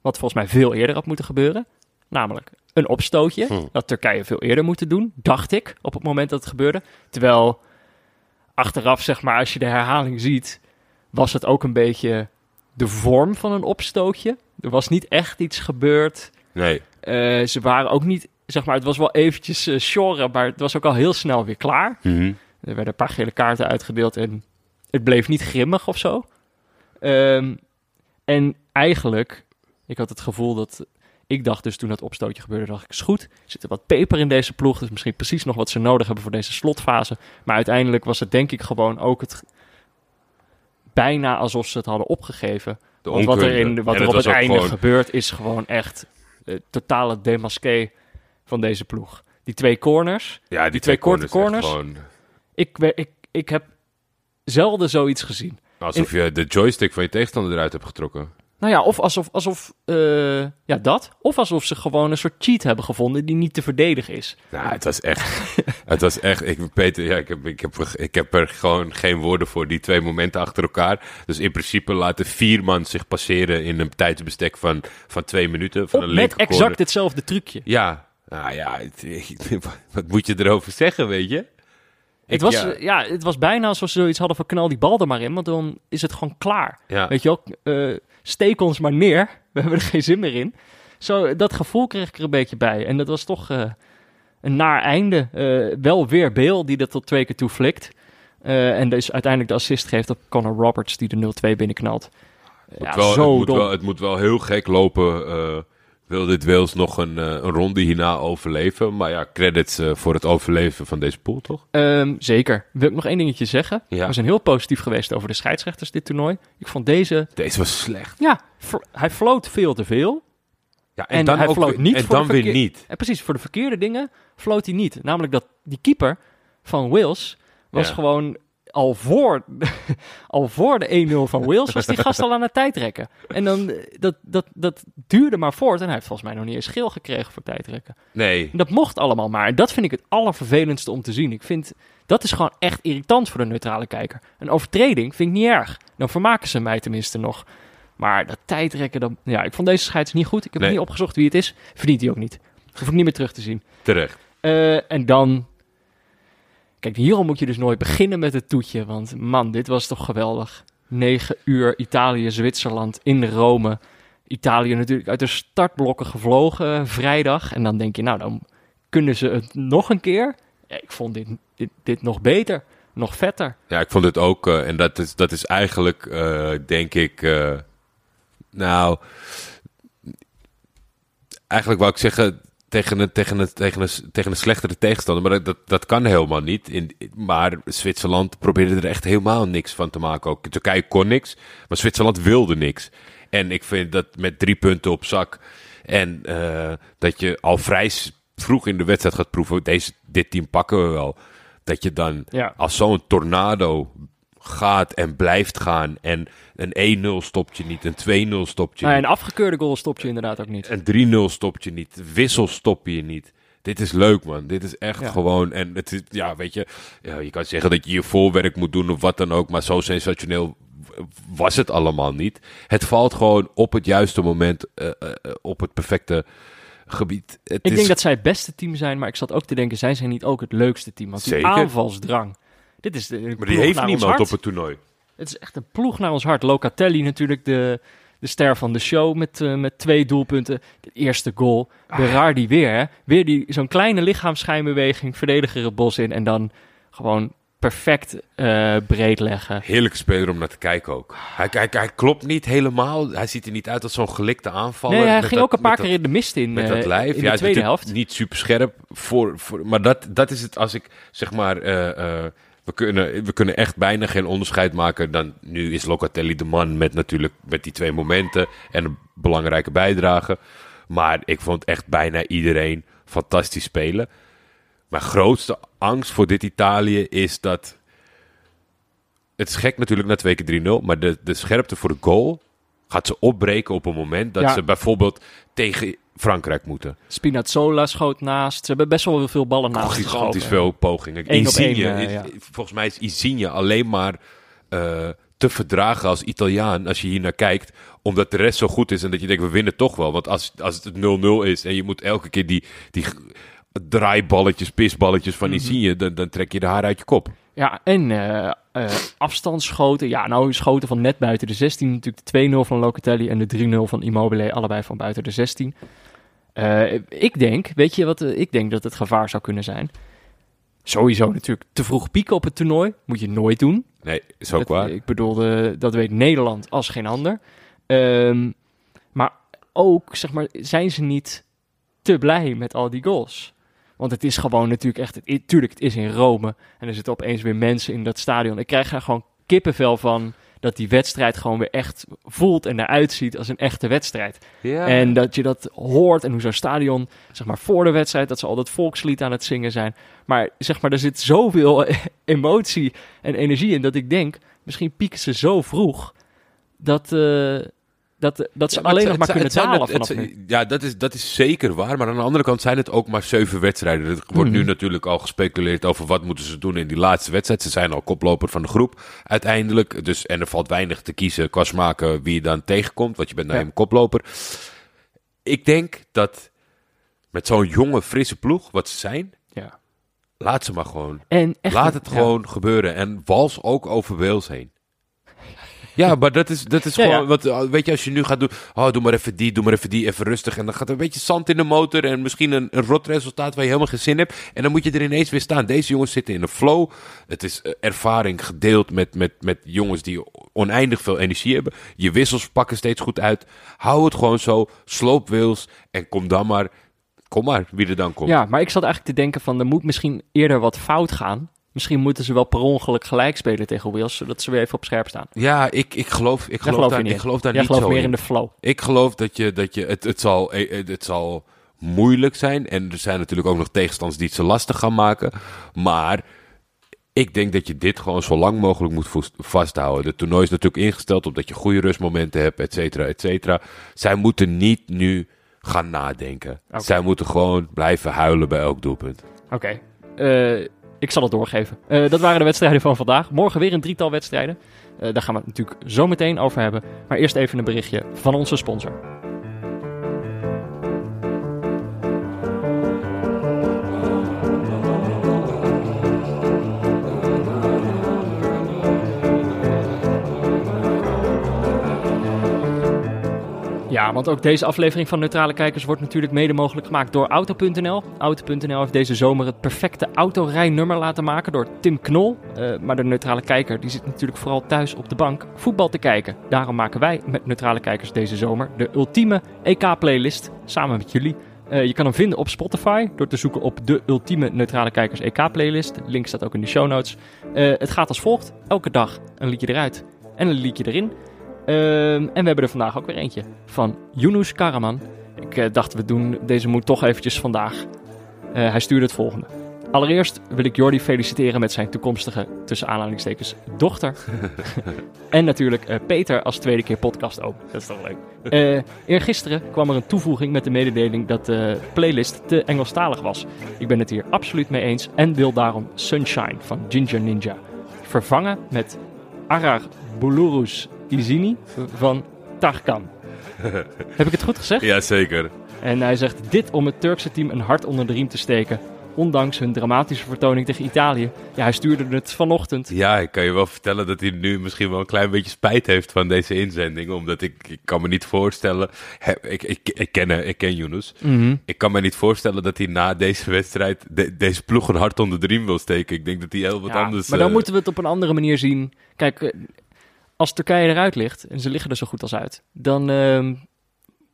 wat volgens mij veel eerder had moeten gebeuren. Namelijk een opstootje. Hm. Dat Turkije veel eerder moeten doen, dacht ik, op het moment dat het gebeurde. Terwijl achteraf, zeg maar, als je de herhaling ziet, was het ook een beetje de vorm van een opstootje. Er was niet echt iets gebeurd. nee. Eh, ze waren ook niet, zeg maar, het was wel eventjes eh sjorren, maar het was ook al heel snel weer klaar. Mhm. Er werden een paar gele kaarten uitgedeeld en het bleef niet grimmig of zo. Ehm, en eigenlijk, ik had het gevoel dat, ik dacht dus toen dat opstootje gebeurde, dacht ik, is goed. Er zit er wat peper in deze ploeg, dus misschien precies nog wat ze nodig hebben voor deze slotfase. Maar uiteindelijk was het denk ik gewoon ook het, bijna alsof ze het hadden opgegeven. De Want wat er, in, wat er op het einde gewoon- gebeurt, is gewoon echt eh, totale demasqué van deze ploeg. Die twee corners. Ja, die, die twee korte corners echt corners. Gewoon, Ik, ik, ik heb zelden zoiets gezien. alsof je de joystick van je tegenstander eruit hebt getrokken. Nou ja, of alsof, alsof eh, ja, dat. Of alsof ze gewoon een soort cheat hebben gevonden die niet te verdedigen is. Nou, het was echt. het was echt. Ik, Peter, ja, ik, heb, ik, heb, ik heb er gewoon geen woorden voor. Die twee momenten achter elkaar. Dus in principe laten vier man zich passeren in een tijdsbestek van, van twee minuten. Van Op, een met exact hetzelfde trucje. Ja, nou ja, het- wat moet je erover zeggen, weet je? Het was, ja, ja, het was bijna alsof ze zoiets hadden van knal die bal er maar in, want dan is het gewoon klaar. ja. Weet je eh, steek ons maar neer. We hebben er geen zin meer in. Zo, dat gevoel kreeg ik er een beetje bij. En dat was toch eh, een naar einde. Eh, wel weer Bale die dat tot twee keer toe flikt. Eh, en dus uiteindelijk de assist geeft op Connor Roberts die de 0-2 binnenknalt. Ja, wel, zo het, moet dom. wel, het moet wel heel gek lopen. Wil dit Wales nog een, eh, een ronde hierna overleven? Maar ja, credits eh, voor het overleven van deze pool, toch? Ehm, zeker. Wil ik nog één dingetje zeggen? Ja. We zijn heel positief geweest over de scheidsrechters dit toernooi. Ik vond deze... Deze was slecht. Ja, hij floot veel te veel. Ja, En hij ook floot weer- niet en voor dan de weer niet. En precies, voor de verkeerde dingen floot hij niet. Namelijk dat die keeper van Wales was Ja. gewoon al voor, al voor de 1-0 van Wales was die gast al aan het tijdrekken. En dan, dat, dat, dat duurde maar voort. En hij heeft volgens mij nog niet eens geel gekregen voor tijdrekken. Nee. En dat mocht allemaal maar. En dat vind ik het allervervelendste om te zien. Ik vind, dat is gewoon echt irritant voor de neutrale kijker. Een overtreding vind ik niet erg. Dan vermaken ze mij tenminste nog. Maar dat tijdrekken, dan, ja, ik vond deze scheids niet goed. Ik heb Nee. niet opgezocht wie het is. Verdient hij ook niet. Hoef ik niet meer terug te zien. Terecht. Eh, en dan. Kijk, hierom moet je dus nooit beginnen met het toetje. Want man, dit was toch geweldig. 9 uur Italië, Zwitserland in Rome. Italië natuurlijk uit de startblokken gevlogen vrijdag. En dan denk je, nou, dan kunnen ze het nog een keer. Ik vond dit, dit, dit nog beter, nog vetter. Ja, ik vond het ook. eh, en dat is, dat is eigenlijk, eh, denk ik. eh, nou. Eigenlijk wou ik zeggen. Tegen een, tegen, een, tegen, een, tegen een slechtere tegenstander. Maar dat, dat, dat kan helemaal niet. In, maar Zwitserland probeerde er echt helemaal niks van te maken. Ook Turkije kon niks. Maar Zwitserland wilde niks. En ik vind dat met drie punten op zak. En eh, dat je al vrij vroeg in de wedstrijd gaat proeven. Deze, dit team pakken we wel. Dat je dan Ja. als zo'n tornado gaat en blijft gaan. En een 1-0 stopt je niet, een 2-0 stopt je Nou, niet. en afgekeurde goal stopt je inderdaad ook niet. Een 3-0 stopt je niet. Wissel stop je niet. Dit is leuk, man. Dit is echt Ja. gewoon. En het is, ja, weet je, ja, je kan zeggen dat je je voorwerk moet doen of wat dan ook. Maar zo sensationeel was het allemaal niet. Het valt gewoon op het juiste moment, eh, eh, op het perfecte gebied. Het Ik is, denk dat zij het beste team zijn, maar ik zat ook te denken, zijn zij niet ook het leukste team? Want die Zeker. aanvalsdrang, Dit is de, Maar die heeft niemand op het toernooi. Het is echt een ploeg naar ons hart. Locatelli natuurlijk de, de ster van de show met, eh, met twee doelpunten. De eerste goal. Berardi weer. Hè? Weer die, zo'n kleine lichaamsschijnbeweging. Verdediger het bos in. En dan gewoon perfect eh, breed leggen. Heerlijke speler om naar te kijken ook. Hij, hij, hij klopt niet helemaal. Hij ziet er niet uit als zo'n gelikte aanvaller. Nee, hij Met ging dat- ook een paar keer in de mist in, met eh, dat lijf. in ja, de het is tweede helft. Niet super scherp. Voor, voor, maar dat, dat is het als ik zeg maar. eh, eh, we, kunnen, we kunnen echt bijna geen onderscheid maken. Dan, nu is Locatelli de man met natuurlijk met die twee momenten en een belangrijke bijdrage. Maar ik vond echt bijna iedereen fantastisch spelen. Mijn grootste angst voor dit Italië is dat. Het is gek natuurlijk na twee keer 3-0. Maar de, de scherpte voor de goal gaat ze opbreken op een moment dat Ja. ze bijvoorbeeld tegen Frankrijk moeten. Spinazzola schoot naast. Ze hebben best wel veel ballen naast Gigantisch veel pogingen. Insigne, één, eh, ja. volgens mij is Insigne alleen maar eh, te verdragen als Italiaan als je hier naar kijkt. Omdat de rest zo goed is en dat je denkt, we winnen toch wel. Want als, als het 0-0 is en je moet elke keer die, die draaiballetjes, pisballetjes van Mhm. Insigne, dan, dan trek je de haar uit je kop. Ja, en eh, afstandsschoten. Ja, nou schoten van net buiten de 16. Natuurlijk de 2-0 van Locatelli en de 3-0 van Immobile. Allebei van buiten de 16. Eh, ik denk, weet je wat eh, ik denk dat het gevaar zou kunnen zijn? Sowieso natuurlijk te vroeg pieken op het toernooi. Moet je nooit doen. Nee, is ook Dat- waar. Ik bedoel, de- dat weet Nederland als geen ander. Ehm, maar ook, zeg maar, zijn ze niet te blij met al die goals? Want het is gewoon natuurlijk echt... Het, tuurlijk, het is in Rome. En er zitten opeens weer mensen in dat stadion. Ik krijg er gewoon kippenvel van... dat die wedstrijd gewoon weer echt voelt en eruit ziet als een echte wedstrijd. Ja. En dat je dat hoort en hoe zo'n stadion, zeg maar voor de wedstrijd, dat ze al dat volkslied aan het zingen zijn. Maar zeg maar, er zit zoveel emotie en energie in dat ik denk, misschien pieken ze zo vroeg dat, eh, dat, dat ze Ja, alleen het- nog maar het kunnen dalen het vanaf nu. Ja, dat is, dat is zeker waar. Maar aan de andere kant zijn het ook maar zeven wedstrijden. Er wordt nu Mhm. natuurlijk al gespeculeerd over wat moeten ze doen in die laatste wedstrijd. Ze zijn al koploper van de groep uiteindelijk. Dus, en er valt weinig te kiezen qua smaken wie je dan tegenkomt. Want je bent nou Ja. een koploper. Ik denk dat met zo'n jonge, frisse ploeg, wat ze zijn, Ja. laat ze maar gewoon. En echt, Laat het gewoon gebeuren. En wals ook over Wales heen. Ja, maar dat is, dat is Ja, gewoon, ja. wat, uh, weet je, als je nu gaat doen, oh, doe maar even die, doe maar even die, even rustig. En dan gaat er een beetje zand in de motor en misschien een, een rot resultaat waar je helemaal geen zin hebt. En dan moet je er ineens weer staan. Deze jongens zitten in een flow. Het is eh, ervaring gedeeld met, met, met jongens die oneindig veel energie hebben. Je wissels pakken steeds goed uit. Hou het gewoon zo, sloop Wils en kom dan maar, kom maar, wie er dan komt. Ja, maar ik zat eigenlijk te denken van, er moet misschien eerder wat fout gaan. Misschien moeten ze wel per ongeluk gelijk spelen tegen Wales, zodat ze weer even op scherp staan. Ja, ik, ik geloof, ik Daar geloof, geloof daar, je niet ik geloof daar Jij niet gelooft zo meer in. in de flow. Ik geloof dat je, dat je het, het, zal, eh, eh, het zal moeilijk zijn. En er zijn natuurlijk ook nog tegenstanders die het ze lastig gaan maken. Maar ik denk dat je dit gewoon zo lang mogelijk moet vasthouden. De toernooi is natuurlijk ingesteld op dat je goede rustmomenten hebt, et cetera, et cetera. Zij moeten niet nu gaan nadenken. Zij moeten gewoon blijven huilen bij elk doelpunt. Oké, eh, ik zal het doorgeven. Eh, dat waren de wedstrijden van vandaag. Morgen weer een drietal wedstrijden. Eh, daar gaan we het natuurlijk zo meteen over hebben. Maar eerst even een berichtje van onze sponsor. Ja, want ook deze aflevering van Neutrale Kijkers wordt natuurlijk mede mogelijk gemaakt door Auto.nl. Auto.nl heeft deze zomer het perfecte autorijnummer laten maken door Tim Knol. Eh, maar de Neutrale Kijker die zit natuurlijk vooral thuis op de bank voetbal te kijken. Daarom maken wij met Neutrale Kijkers deze zomer de ultieme EK-playlist samen met jullie. Eh, je kan hem vinden op Spotify door te zoeken op de ultieme Neutrale Kijkers EK-playlist. Link staat ook in de show notes. Eh, het gaat als volgt. Elke dag een liedje eruit en een liedje erin. Ehm, en we hebben er vandaag ook weer eentje van Yunus Karaman. Ik eh, dacht, we doen deze moed toch eventjes vandaag. Eh, hij stuurde het volgende. Allereerst wil ik Jordi feliciteren met zijn toekomstige, tussen aanhalingstekens, dochter. en natuurlijk eh, Peter als tweede keer podcast ook. Dat is toch leuk. Eh eergisteren kwam er een toevoeging met de mededeling dat de playlist te Engelstalig was. Ik ben het hier absoluut mee eens en wil daarom Sunshine van Ginger Ninja vervangen met Arar Bulurus Izini van Tarkan. Heb ik het goed gezegd? Jazeker. En hij zegt dit om het Turkse team een hart onder de riem te steken. ondanks hun dramatische vertoning tegen Italië. Ja, hij stuurde het vanochtend. Ja, ik kan je wel vertellen dat hij nu misschien wel een klein beetje spijt heeft van deze inzending. Omdat ik, ik kan me niet voorstellen. He, ik, ik, ik, ken, ik ken Yunus. Ik kan me niet voorstellen dat hij na deze wedstrijd de- deze ploeg een hart onder de riem wil steken. Ik denk dat hij heel wat Ja, anders... maar dan eh, moeten we het op een andere manier zien. Kijk, eh, als Turkije eruit ligt, en ze liggen er zo goed als uit, dan ehm,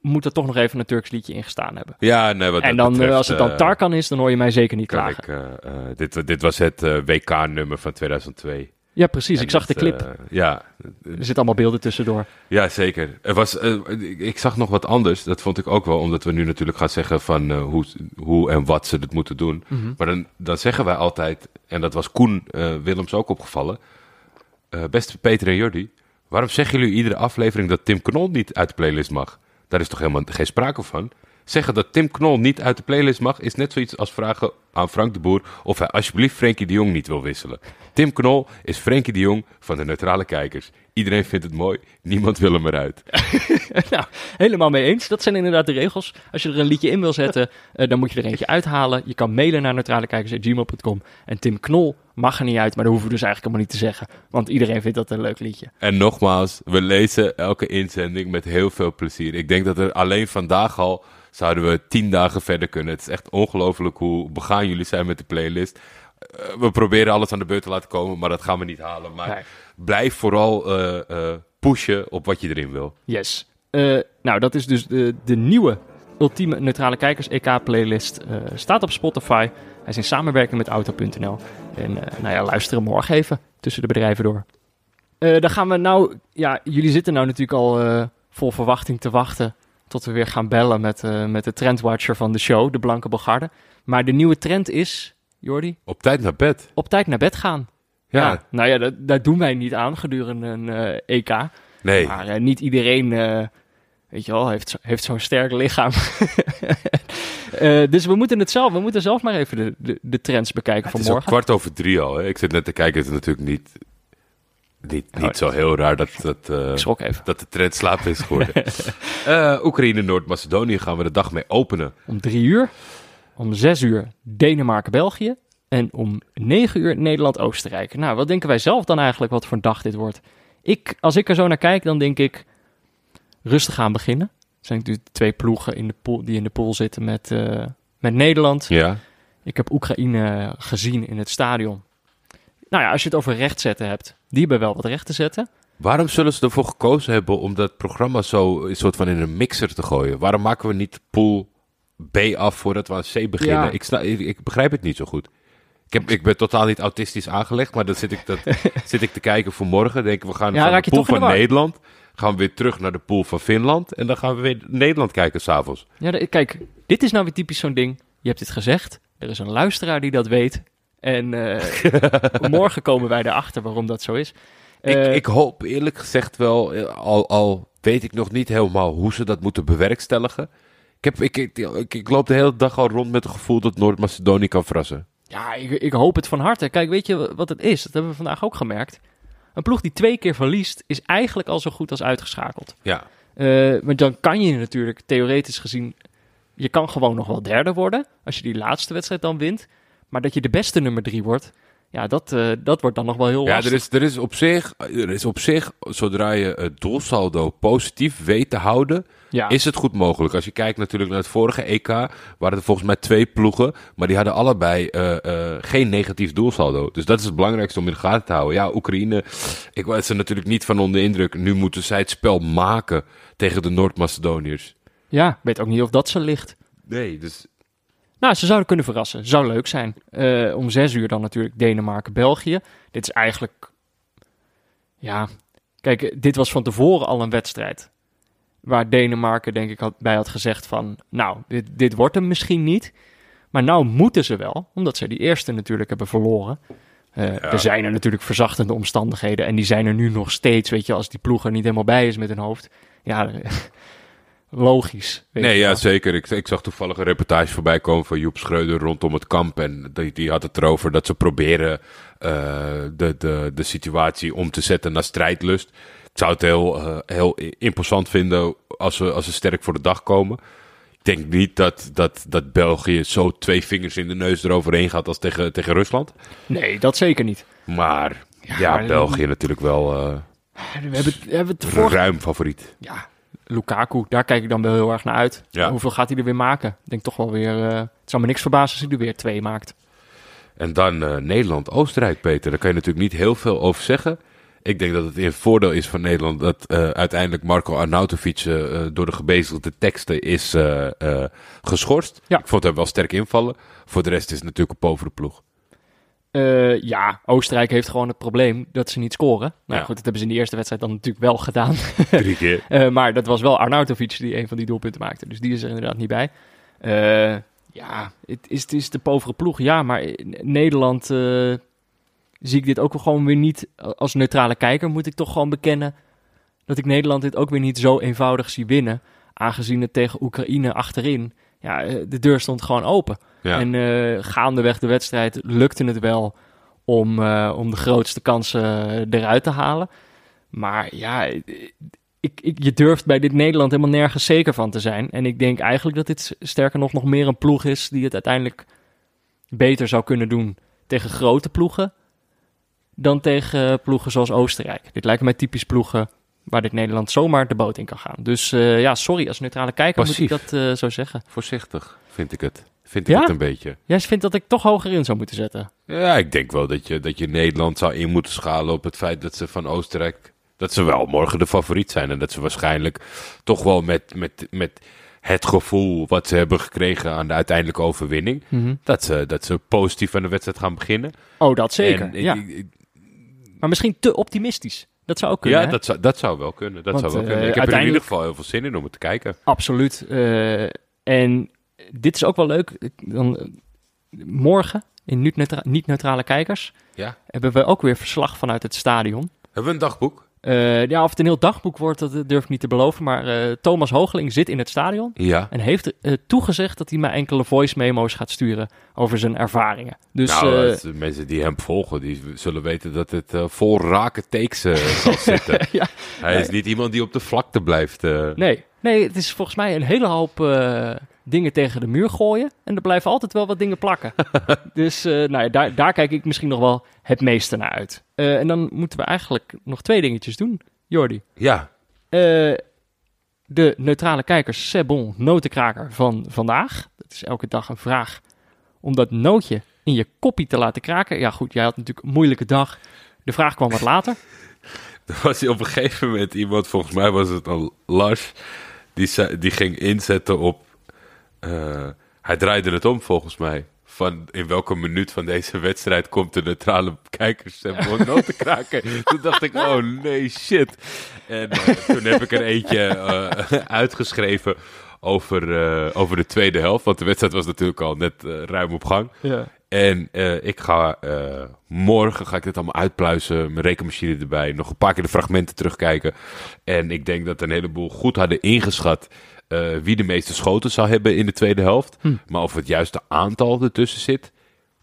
moet er toch nog even een Turks liedje ingestaan hebben. Ja, nee, wat en dan, eh, betreft, als het dan eh, Tarkan is, dan hoor je mij zeker niet klagen. ik, eh, dit, dit was het WK-nummer van 2002. Ja, precies. En ik zag de clip. ja, er zitten allemaal beelden tussendoor. Ja, zeker. Er was, ik- ik zag nog wat anders. Dat vond ik ook wel, omdat we nu natuurlijk gaan zeggen van hoe, hoe en wat ze het moeten doen. Mhm. Maar dan, dan zeggen wij altijd, en dat was Koen Willems ook opgevallen. Eh, beste Peter en Jordi, waarom zeggen jullie iedere aflevering dat Tim Knol niet uit de playlist mag? Daar is toch helemaal geen sprake van? Zeggen dat Tim Knol niet uit de playlist mag, is net zoiets als vragen aan Frank de Boer of hij alsjeblieft Frenkie de Jong niet wil wisselen. Tim Knol is Frenkie de Jong van de neutrale kijkers. Iedereen vindt het mooi, niemand wil hem eruit. nou, helemaal mee eens. Dat zijn inderdaad de regels. Als je er een liedje in wil zetten, eh, dan moet je er eentje uithalen. Je kan mailen naar neutralekijkers.gmail.com. En Tim Knol mag er niet uit, maar dat hoeven we dus eigenlijk helemaal niet te zeggen. Want iedereen vindt dat een leuk liedje. En nogmaals, we lezen elke inzending met heel veel plezier. Ik denk dat er alleen vandaag al zouden we tien dagen verder kunnen. Het is echt ongelooflijk hoe begaan jullie zijn met de playlist. Eh, we proberen alles aan de beurt te laten komen, maar dat gaan we niet halen. Maar Nee. blijf vooral eh, eh, pushen op wat je erin wil. Yes. Nou, dat is dus de, de nieuwe Ultieme Neutrale Kijkers EK-playlist. staat op Spotify. Hij is in samenwerking met Auto.nl. En nou ja, luister hem morgen even tussen de bedrijven door. Dan gaan we nou... Ja, jullie zitten nou natuurlijk al vol verwachting te wachten... tot we weer gaan bellen met, eh, met de trendwatcher van de show, de Blanke Bogarde. Maar de nieuwe trend is, Jordi, Op tijd naar bed. op tijd naar bed gaan. Ja, nou ja, dat, daar doen wij niet aan gedurende een eh, EK. nee. Maar eh, niet iedereen, weet je wel, heeft, zo- heeft zo'n sterk lichaam. Dus we moeten het zelf, we moeten zelf maar even de, de, de trends bekijken Het van is ook morgen. kwart over drie al. Hè? Ik zit net te kijken, het is natuurlijk niet, niet, niet Oh, zo heel raar dat, dat, eh, dat de trend slaap is geworden. Eh, Oekraïne, Noord-Macedonië gaan we de dag mee openen. Om drie uur, om zes uur Denemarken, België. En om negen uur Nederland, Oostenrijk. Nou, wat denken wij zelf dan eigenlijk wat voor een dag dit wordt? Ik, als ik er zo naar kijk, dan denk ik rustig aan beginnen. Er zijn natuurlijk twee ploegen in de pool, die in de pool zitten met, eh, met Nederland. Ja. Ik heb Oekraïne gezien in het stadion. Nou ja, als je het over rechtzetten hebt, die hebben wel wat recht te zetten. Waarom zullen ze ervoor gekozen hebben om dat programma zo een soort van in een mixer te gooien? Waarom maken we niet pool B af voordat we aan C beginnen? Ja. Ik, sna- ik, ik begrijp het niet zo goed. Ik, heb, ik ben totaal niet autistisch aangelegd, maar dan zit ik, dat, zit ik te kijken voor morgen. Denk ik, we gaan Ja, van de pool van de. Nederland, gaan we weer terug naar de pool van Finland en dan gaan we weer Nederland kijken s'avonds. Ja, kijk, dit is nou weer typisch zo'n ding. Je hebt dit gezegd, er is een luisteraar die dat weet. En eh, morgen komen wij erachter waarom dat zo is. Eh, ik, ik hoop eerlijk gezegd wel, eh, al, al weet ik nog niet helemaal hoe ze dat moeten bewerkstelligen. Ik, heb, ik, ik, ik, ik loop de hele dag al rond met het gevoel dat Noord-Macedonië kan verrassen. Ja, ik, ik hoop het van harte. Kijk, weet je wat het is? Dat hebben we vandaag ook gemerkt. Een ploeg die twee keer verliest, is eigenlijk al zo goed als uitgeschakeld. Ja, Eh, want dan kan je natuurlijk, theoretisch gezien, je kan gewoon nog wel derde worden. Als je die laatste wedstrijd dan wint. Maar dat je de beste nummer drie wordt, ja, dat, eh, dat wordt dan nog wel heel ja lastig. er, is, er, is op zich, er is op zich, zodra je het doelsaldo positief weet te houden, ja. is het goed mogelijk. Als je kijkt natuurlijk naar het vorige EK, waren er volgens mij twee ploegen, maar die hadden allebei eh, eh, geen negatief doelsaldo. Dus dat is het belangrijkste om in de gaten te houden. Ja, Oekraïne, ik was er natuurlijk niet van onder de indruk. Nu moeten zij het spel maken tegen de Noord-Macedoniërs. ja, ik weet ook niet of dat ze ligt. Nee, dus Nou, ze zouden kunnen verrassen. Zou leuk zijn. Eh, om zes uur dan natuurlijk Denemarken-België. Dit is eigenlijk... Ja, kijk, dit was van tevoren al een wedstrijd. Waar Denemarken denk ik had, bij had gezegd van... Nou, dit, dit wordt hem misschien niet. Maar nou moeten ze wel. Omdat ze die eerste natuurlijk hebben verloren. Eh, Er zijn er natuurlijk verzachtende omstandigheden. En die zijn er nu nog steeds. Weet je, als die ploeg er niet helemaal bij is met hun hoofd. Ja, logisch. Nee, ja, zeker. Ik, ik zag toevallig een reportage voorbij komen van Joep Schreuder rondom het kamp. En die, die had het erover dat ze proberen eh, de, de, de situatie om te zetten naar strijdlust. Ik zou het heel, eh, heel imposant vinden als ze, als ze sterk voor de dag komen. denk niet dat, dat, dat België zo twee vingers in de neus eroverheen gaat als tegen, tegen Rusland. Nee, dat zeker niet. Maar ja, maar- België natuurlijk wel eh, We hebben, we hebben het vorige ruim favoriet. Ja, Lukaku, daar kijk ik dan wel heel erg naar uit. Ja. Hoeveel gaat hij er weer maken? Ik denk toch wel weer... eh, het zou me niks verbazen als hij er weer twee maakt. En dan eh, Nederland-Oostenrijk, Peter. Daar kan je natuurlijk niet heel veel over zeggen. Ik denk dat het in het voordeel is van Nederland dat eh, uiteindelijk Marco Arnautovic eh, door de gebezigde teksten is geschorst. Ja. Ik vond hem wel sterk invallen. Voor de rest is het natuurlijk een povere ploeg. Eh, ja, Oostenrijk heeft gewoon het probleem dat ze niet scoren. Nou Ja. goed, dat hebben ze in de eerste wedstrijd dan natuurlijk wel gedaan. Drie keer. Eh, maar dat was wel Arnautovic die een van die doelpunten maakte. Dus die is er inderdaad niet bij. Eh, ja, het is, het is de povere ploeg. Ja, maar in Nederland zie ik dit ook gewoon weer niet... Als neutrale kijker moet ik toch gewoon bekennen... dat ik Nederland dit ook weer niet zo eenvoudig zie winnen. Aangezien het tegen Oekraïne achterin... Ja, eh, de deur stond gewoon open. Ja. En eh, gaandeweg de wedstrijd lukte het wel om, eh, om de grootste kansen eruit te halen. Maar ja, ik, ik, je durft bij dit Nederland helemaal nergens zeker van te zijn. En ik denk eigenlijk dat dit sterker nog nog meer een ploeg is die het uiteindelijk beter zou kunnen doen tegen grote ploegen dan tegen ploegen zoals Oostenrijk. Dit lijken mij typisch ploegen waar dit Nederland zomaar de boot in kan gaan. Dus eh, ja, sorry, als neutrale kijker Passief. moet ik dat eh, zo zeggen. Voorzichtig, vind ik het. Vind ik Ja? het een beetje. Jij vindt dat ik toch hoger in zou moeten zetten? Ja, ik denk wel dat je, dat je Nederland zou in moeten schalen op het feit dat ze van Oostenrijk... dat ze wel morgen de favoriet zijn. En dat ze waarschijnlijk toch wel met, met, met het gevoel wat ze hebben gekregen aan de uiteindelijke overwinning... dat, ze, dat ze positief aan de wedstrijd gaan beginnen. Oh, dat zeker. En ja. ik- ik- Maar misschien te optimistisch. Dat zou ook kunnen. ja, dat zou, dat zou wel kunnen. Dat Want, zou wel eh, kunnen. Ik heb er in ieder geval heel veel zin in om het te kijken. Absoluut. Eh, en dit is ook wel leuk. Dan, eh, morgen, in niet-neutra- niet-neutrale kijkers, Ja. hebben we ook weer verslag vanuit het stadion. Hebben we een dagboek? Eh, ja, of het een heel dagboek wordt, dat durf ik niet te beloven. Maar eh, Thomas Hoogeling zit in het stadion. Ja. En heeft eh, toegezegd dat hij mij enkele voice memo's gaat sturen over zijn ervaringen. Dus nou, mensen die hem volgen, die zullen weten dat het vol rake takes zal zitten. ja, Hij is niet iemand die op de vlakte blijft. nee, nee, het is volgens mij een hele hoop eh, dingen tegen de muur gooien. En er blijven altijd wel wat dingen plakken. dus eh, nou ja, daar, daar kijk ik misschien nog wel het meeste naar uit. Eh, en dan moeten we eigenlijk nog twee dingetjes doen, Jordi. Ja, Eh, de neutrale kijkers Sebon notenkraker van vandaag. Dat is elke dag een vraag om dat nootje in je koppie te laten kraken. Ja goed, jij had natuurlijk een moeilijke dag. De vraag kwam wat later. Er was op een gegeven moment iemand, volgens mij was het al Lars, die, die ging inzetten op. eh, hij draaide het om volgens mij. Van in welke minuut van deze wedstrijd komt de neutrale kijkers en noten kraken. toen dacht ik, oh nee, shit. En eh, toen heb ik er eentje eh, uitgeschreven over, over de tweede helft. Want de wedstrijd was natuurlijk al net ruim op gang. Ja. En eh, ik ga eh, morgen ga ik dit allemaal uitpluizen. Mijn rekenmachine erbij. Nog een paar keer de fragmenten terugkijken. En ik denk dat een heleboel goed hadden ingeschat. eh, wie de meeste schoten zou hebben in de tweede helft. Maar of het juiste aantal ertussen zit.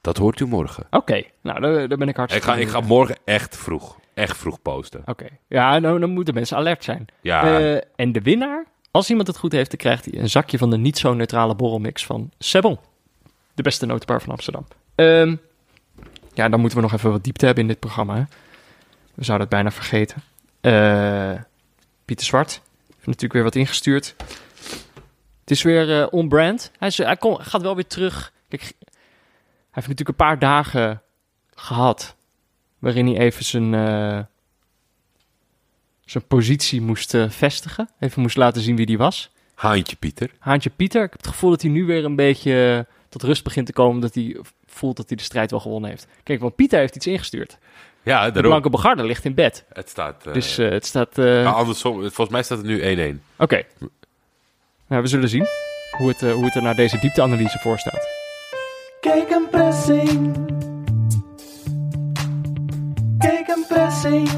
Dat hoort u morgen. Oké, nou daar, daar ben ik Ik hartstikke ga, ik ga morgen echt vroeg. Echt vroeg posten. Oké, ja, nou, dan moeten mensen alert zijn. Ja. En de winnaar, als iemand het goed heeft, dan krijgt hij een zakje van de niet zo neutrale borrelmix van Sebon. De beste notenbar van Amsterdam. Ehm, ja, dan moeten we nog even wat diepte hebben in dit programma. Hè? We zouden het bijna vergeten. Eh, Pieter Zwart heeft natuurlijk weer wat ingestuurd. Het is weer eh, on-brand. Hij, is, hij kom- gaat wel weer terug. Kijk, hij heeft natuurlijk een paar dagen gehad waarin hij even zijn, eh, zijn positie moest vestigen. Even moest laten zien wie die was. Haantje Pieter. Haantje Pieter, ik heb het gevoel dat hij nu weer een beetje tot rust begint te komen. Dat hij voelt dat hij de strijd wel gewonnen heeft. Kijk, want Pieter heeft iets ingestuurd. Ja, De daarom. blanke begarde ligt in bed. Het staat... eh, Dus eh, het staat... eh, nou, andersom. Volgens mij staat het nu 1-1. Oké. Nou, we zullen zien hoe het, hoe het er naar deze diepteanalyse voor staat. Kijk een pressing. Kijk een pressing.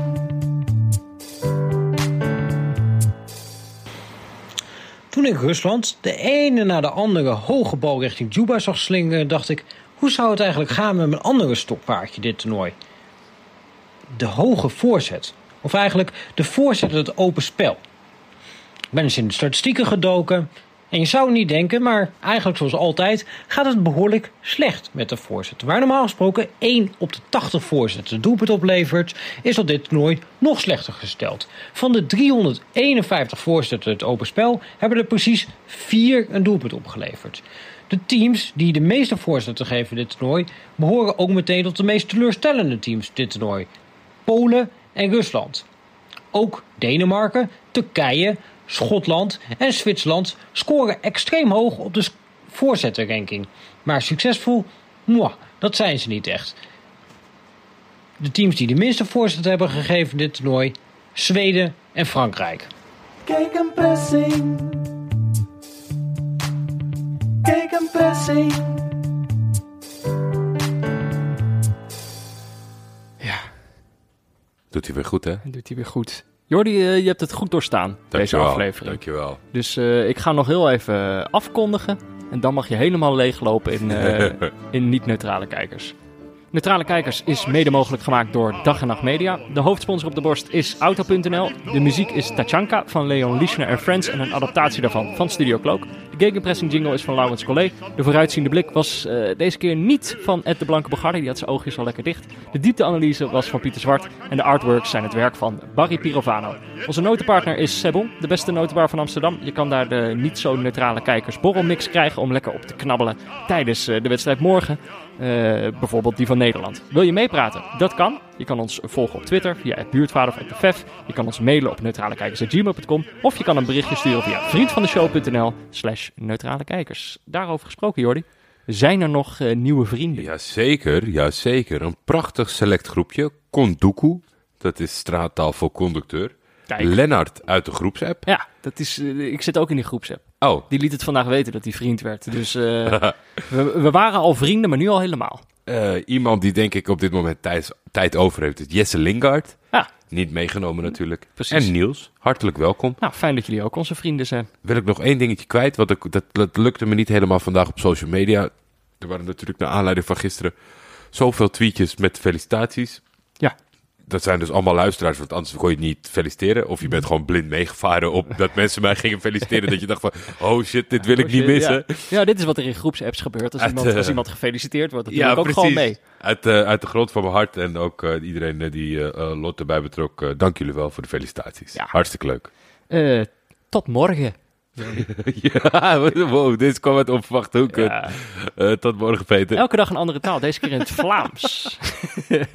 Toen ik Rusland de ene na de andere hoge bal richting Juba zag slingeren, dacht ik: hoe zou het eigenlijk gaan met mijn andere stokpaardje dit toernooi? De hoge voorzet. Of eigenlijk de voorzet het open spel. Ik ben eens in de statistieken gedoken. En je zou niet denken, maar eigenlijk zoals altijd gaat het behoorlijk slecht met de voorzetten. Waar normaal gesproken 1 op de 80 voorzetten doelpunt oplevert, is op dit toernooi nog slechter gesteld. Van de 351 voorzetten het open spel hebben er precies 4 een doelpunt opgeleverd. De teams die de meeste voorzetten geven dit toernooi behoren ook meteen tot de meest teleurstellende teams dit toernooi. Polen en Rusland. Ook Denemarken, Turkije, Schotland en Zwitserland scoren extreem hoog op de voorzettenranking. Maar succesvol, mwah, dat zijn ze niet echt. De teams die de minste voorzetten hebben gegeven dit toernooi, Zweden en Frankrijk. Kijk een pressing. Kijk een pressing. Ja, Doet hij weer goed, hè? doet hij weer goed. Jordi, eh, je hebt het goed doorstaan, deze Dankjewel. aflevering. Dankjewel. Dus eh, ik ga nog heel even afkondigen. En dan mag je helemaal leeglopen in, eh, in niet-neutrale kijkers. Neutrale Kijkers is mede mogelijk gemaakt door Dag en Nacht Media. De hoofdsponsor op de borst is Auto.nl. De muziek is Tachanka van Leon Lischner en Friends en een adaptatie daarvan van Studio Cloak. De gegenpressing jingle is van Laurens Collet. De vooruitziende blik was eh, deze keer niet van Ed de Blanke Bogarde, die had zijn oogjes al lekker dicht. De diepteanalyse was van Pieter Zwart en de artworks zijn het werk van Barry Pirovano. Onze notenpartner is Sebon, de beste notenbar van Amsterdam. Je kan daar de niet zo neutrale kijkers borrelmix krijgen om lekker op te knabbelen tijdens eh, de wedstrijd morgen. Eh, bijvoorbeeld die van Nederland. Wil je meepraten? Dat kan. Je kan ons volgen op Twitter via het buurtvader of. Je kan ons mailen op neutralekijkers.gmail.com. Of je kan een berichtje sturen via vriendvandeshow.nl slash neutralekijkers. Daarover gesproken, Jordi. Zijn er nog eh, nieuwe vrienden? Jazeker, jazeker. Een prachtig select groepje. Konduku, dat is straattaal voor conducteur. Kijk. Lennart uit de groepsapp. Ja, dat is, eh, ik zit ook in die groepsapp. Oh, Die liet het vandaag weten dat hij vriend werd. Dus eh, we, we waren al vrienden, maar nu al helemaal. eh, iemand die denk ik op dit moment tijd, tijd over heeft is Jesse Lingard. Ja, Niet meegenomen natuurlijk. Precies. En Niels, hartelijk welkom. nou fijn dat jullie ook onze vrienden zijn. Wil ik nog één dingetje kwijt, want ik- dat, dat lukte me niet helemaal vandaag op social media. Er waren natuurlijk naar aanleiding van gisteren zoveel tweetjes met felicitaties. Ja, Dat zijn dus allemaal luisteraars, want anders kon je het niet feliciteren. Of je bent gewoon blind meegevaren op dat mensen mij gingen feliciteren. dat je dacht van, oh shit, dit wil ik Oh, niet shit, missen. Ja. Ja, dit is wat er in groepsapps gebeurt. Als, Uit, iemand, eh, als iemand gefeliciteerd wordt, dat Ja, doe ik ook precies. gewoon mee. Uit, eh, uit de grond van mijn hart en ook eh, iedereen die Lot erbij betrok. dank jullie wel voor de felicitaties. Ja. Hartstikke leuk. Tot morgen. ja, wow, dit kwam uit onverwachte hoek. Ja. Eh, tot morgen, Peter. Elke dag een andere taal, deze keer in het Vlaams.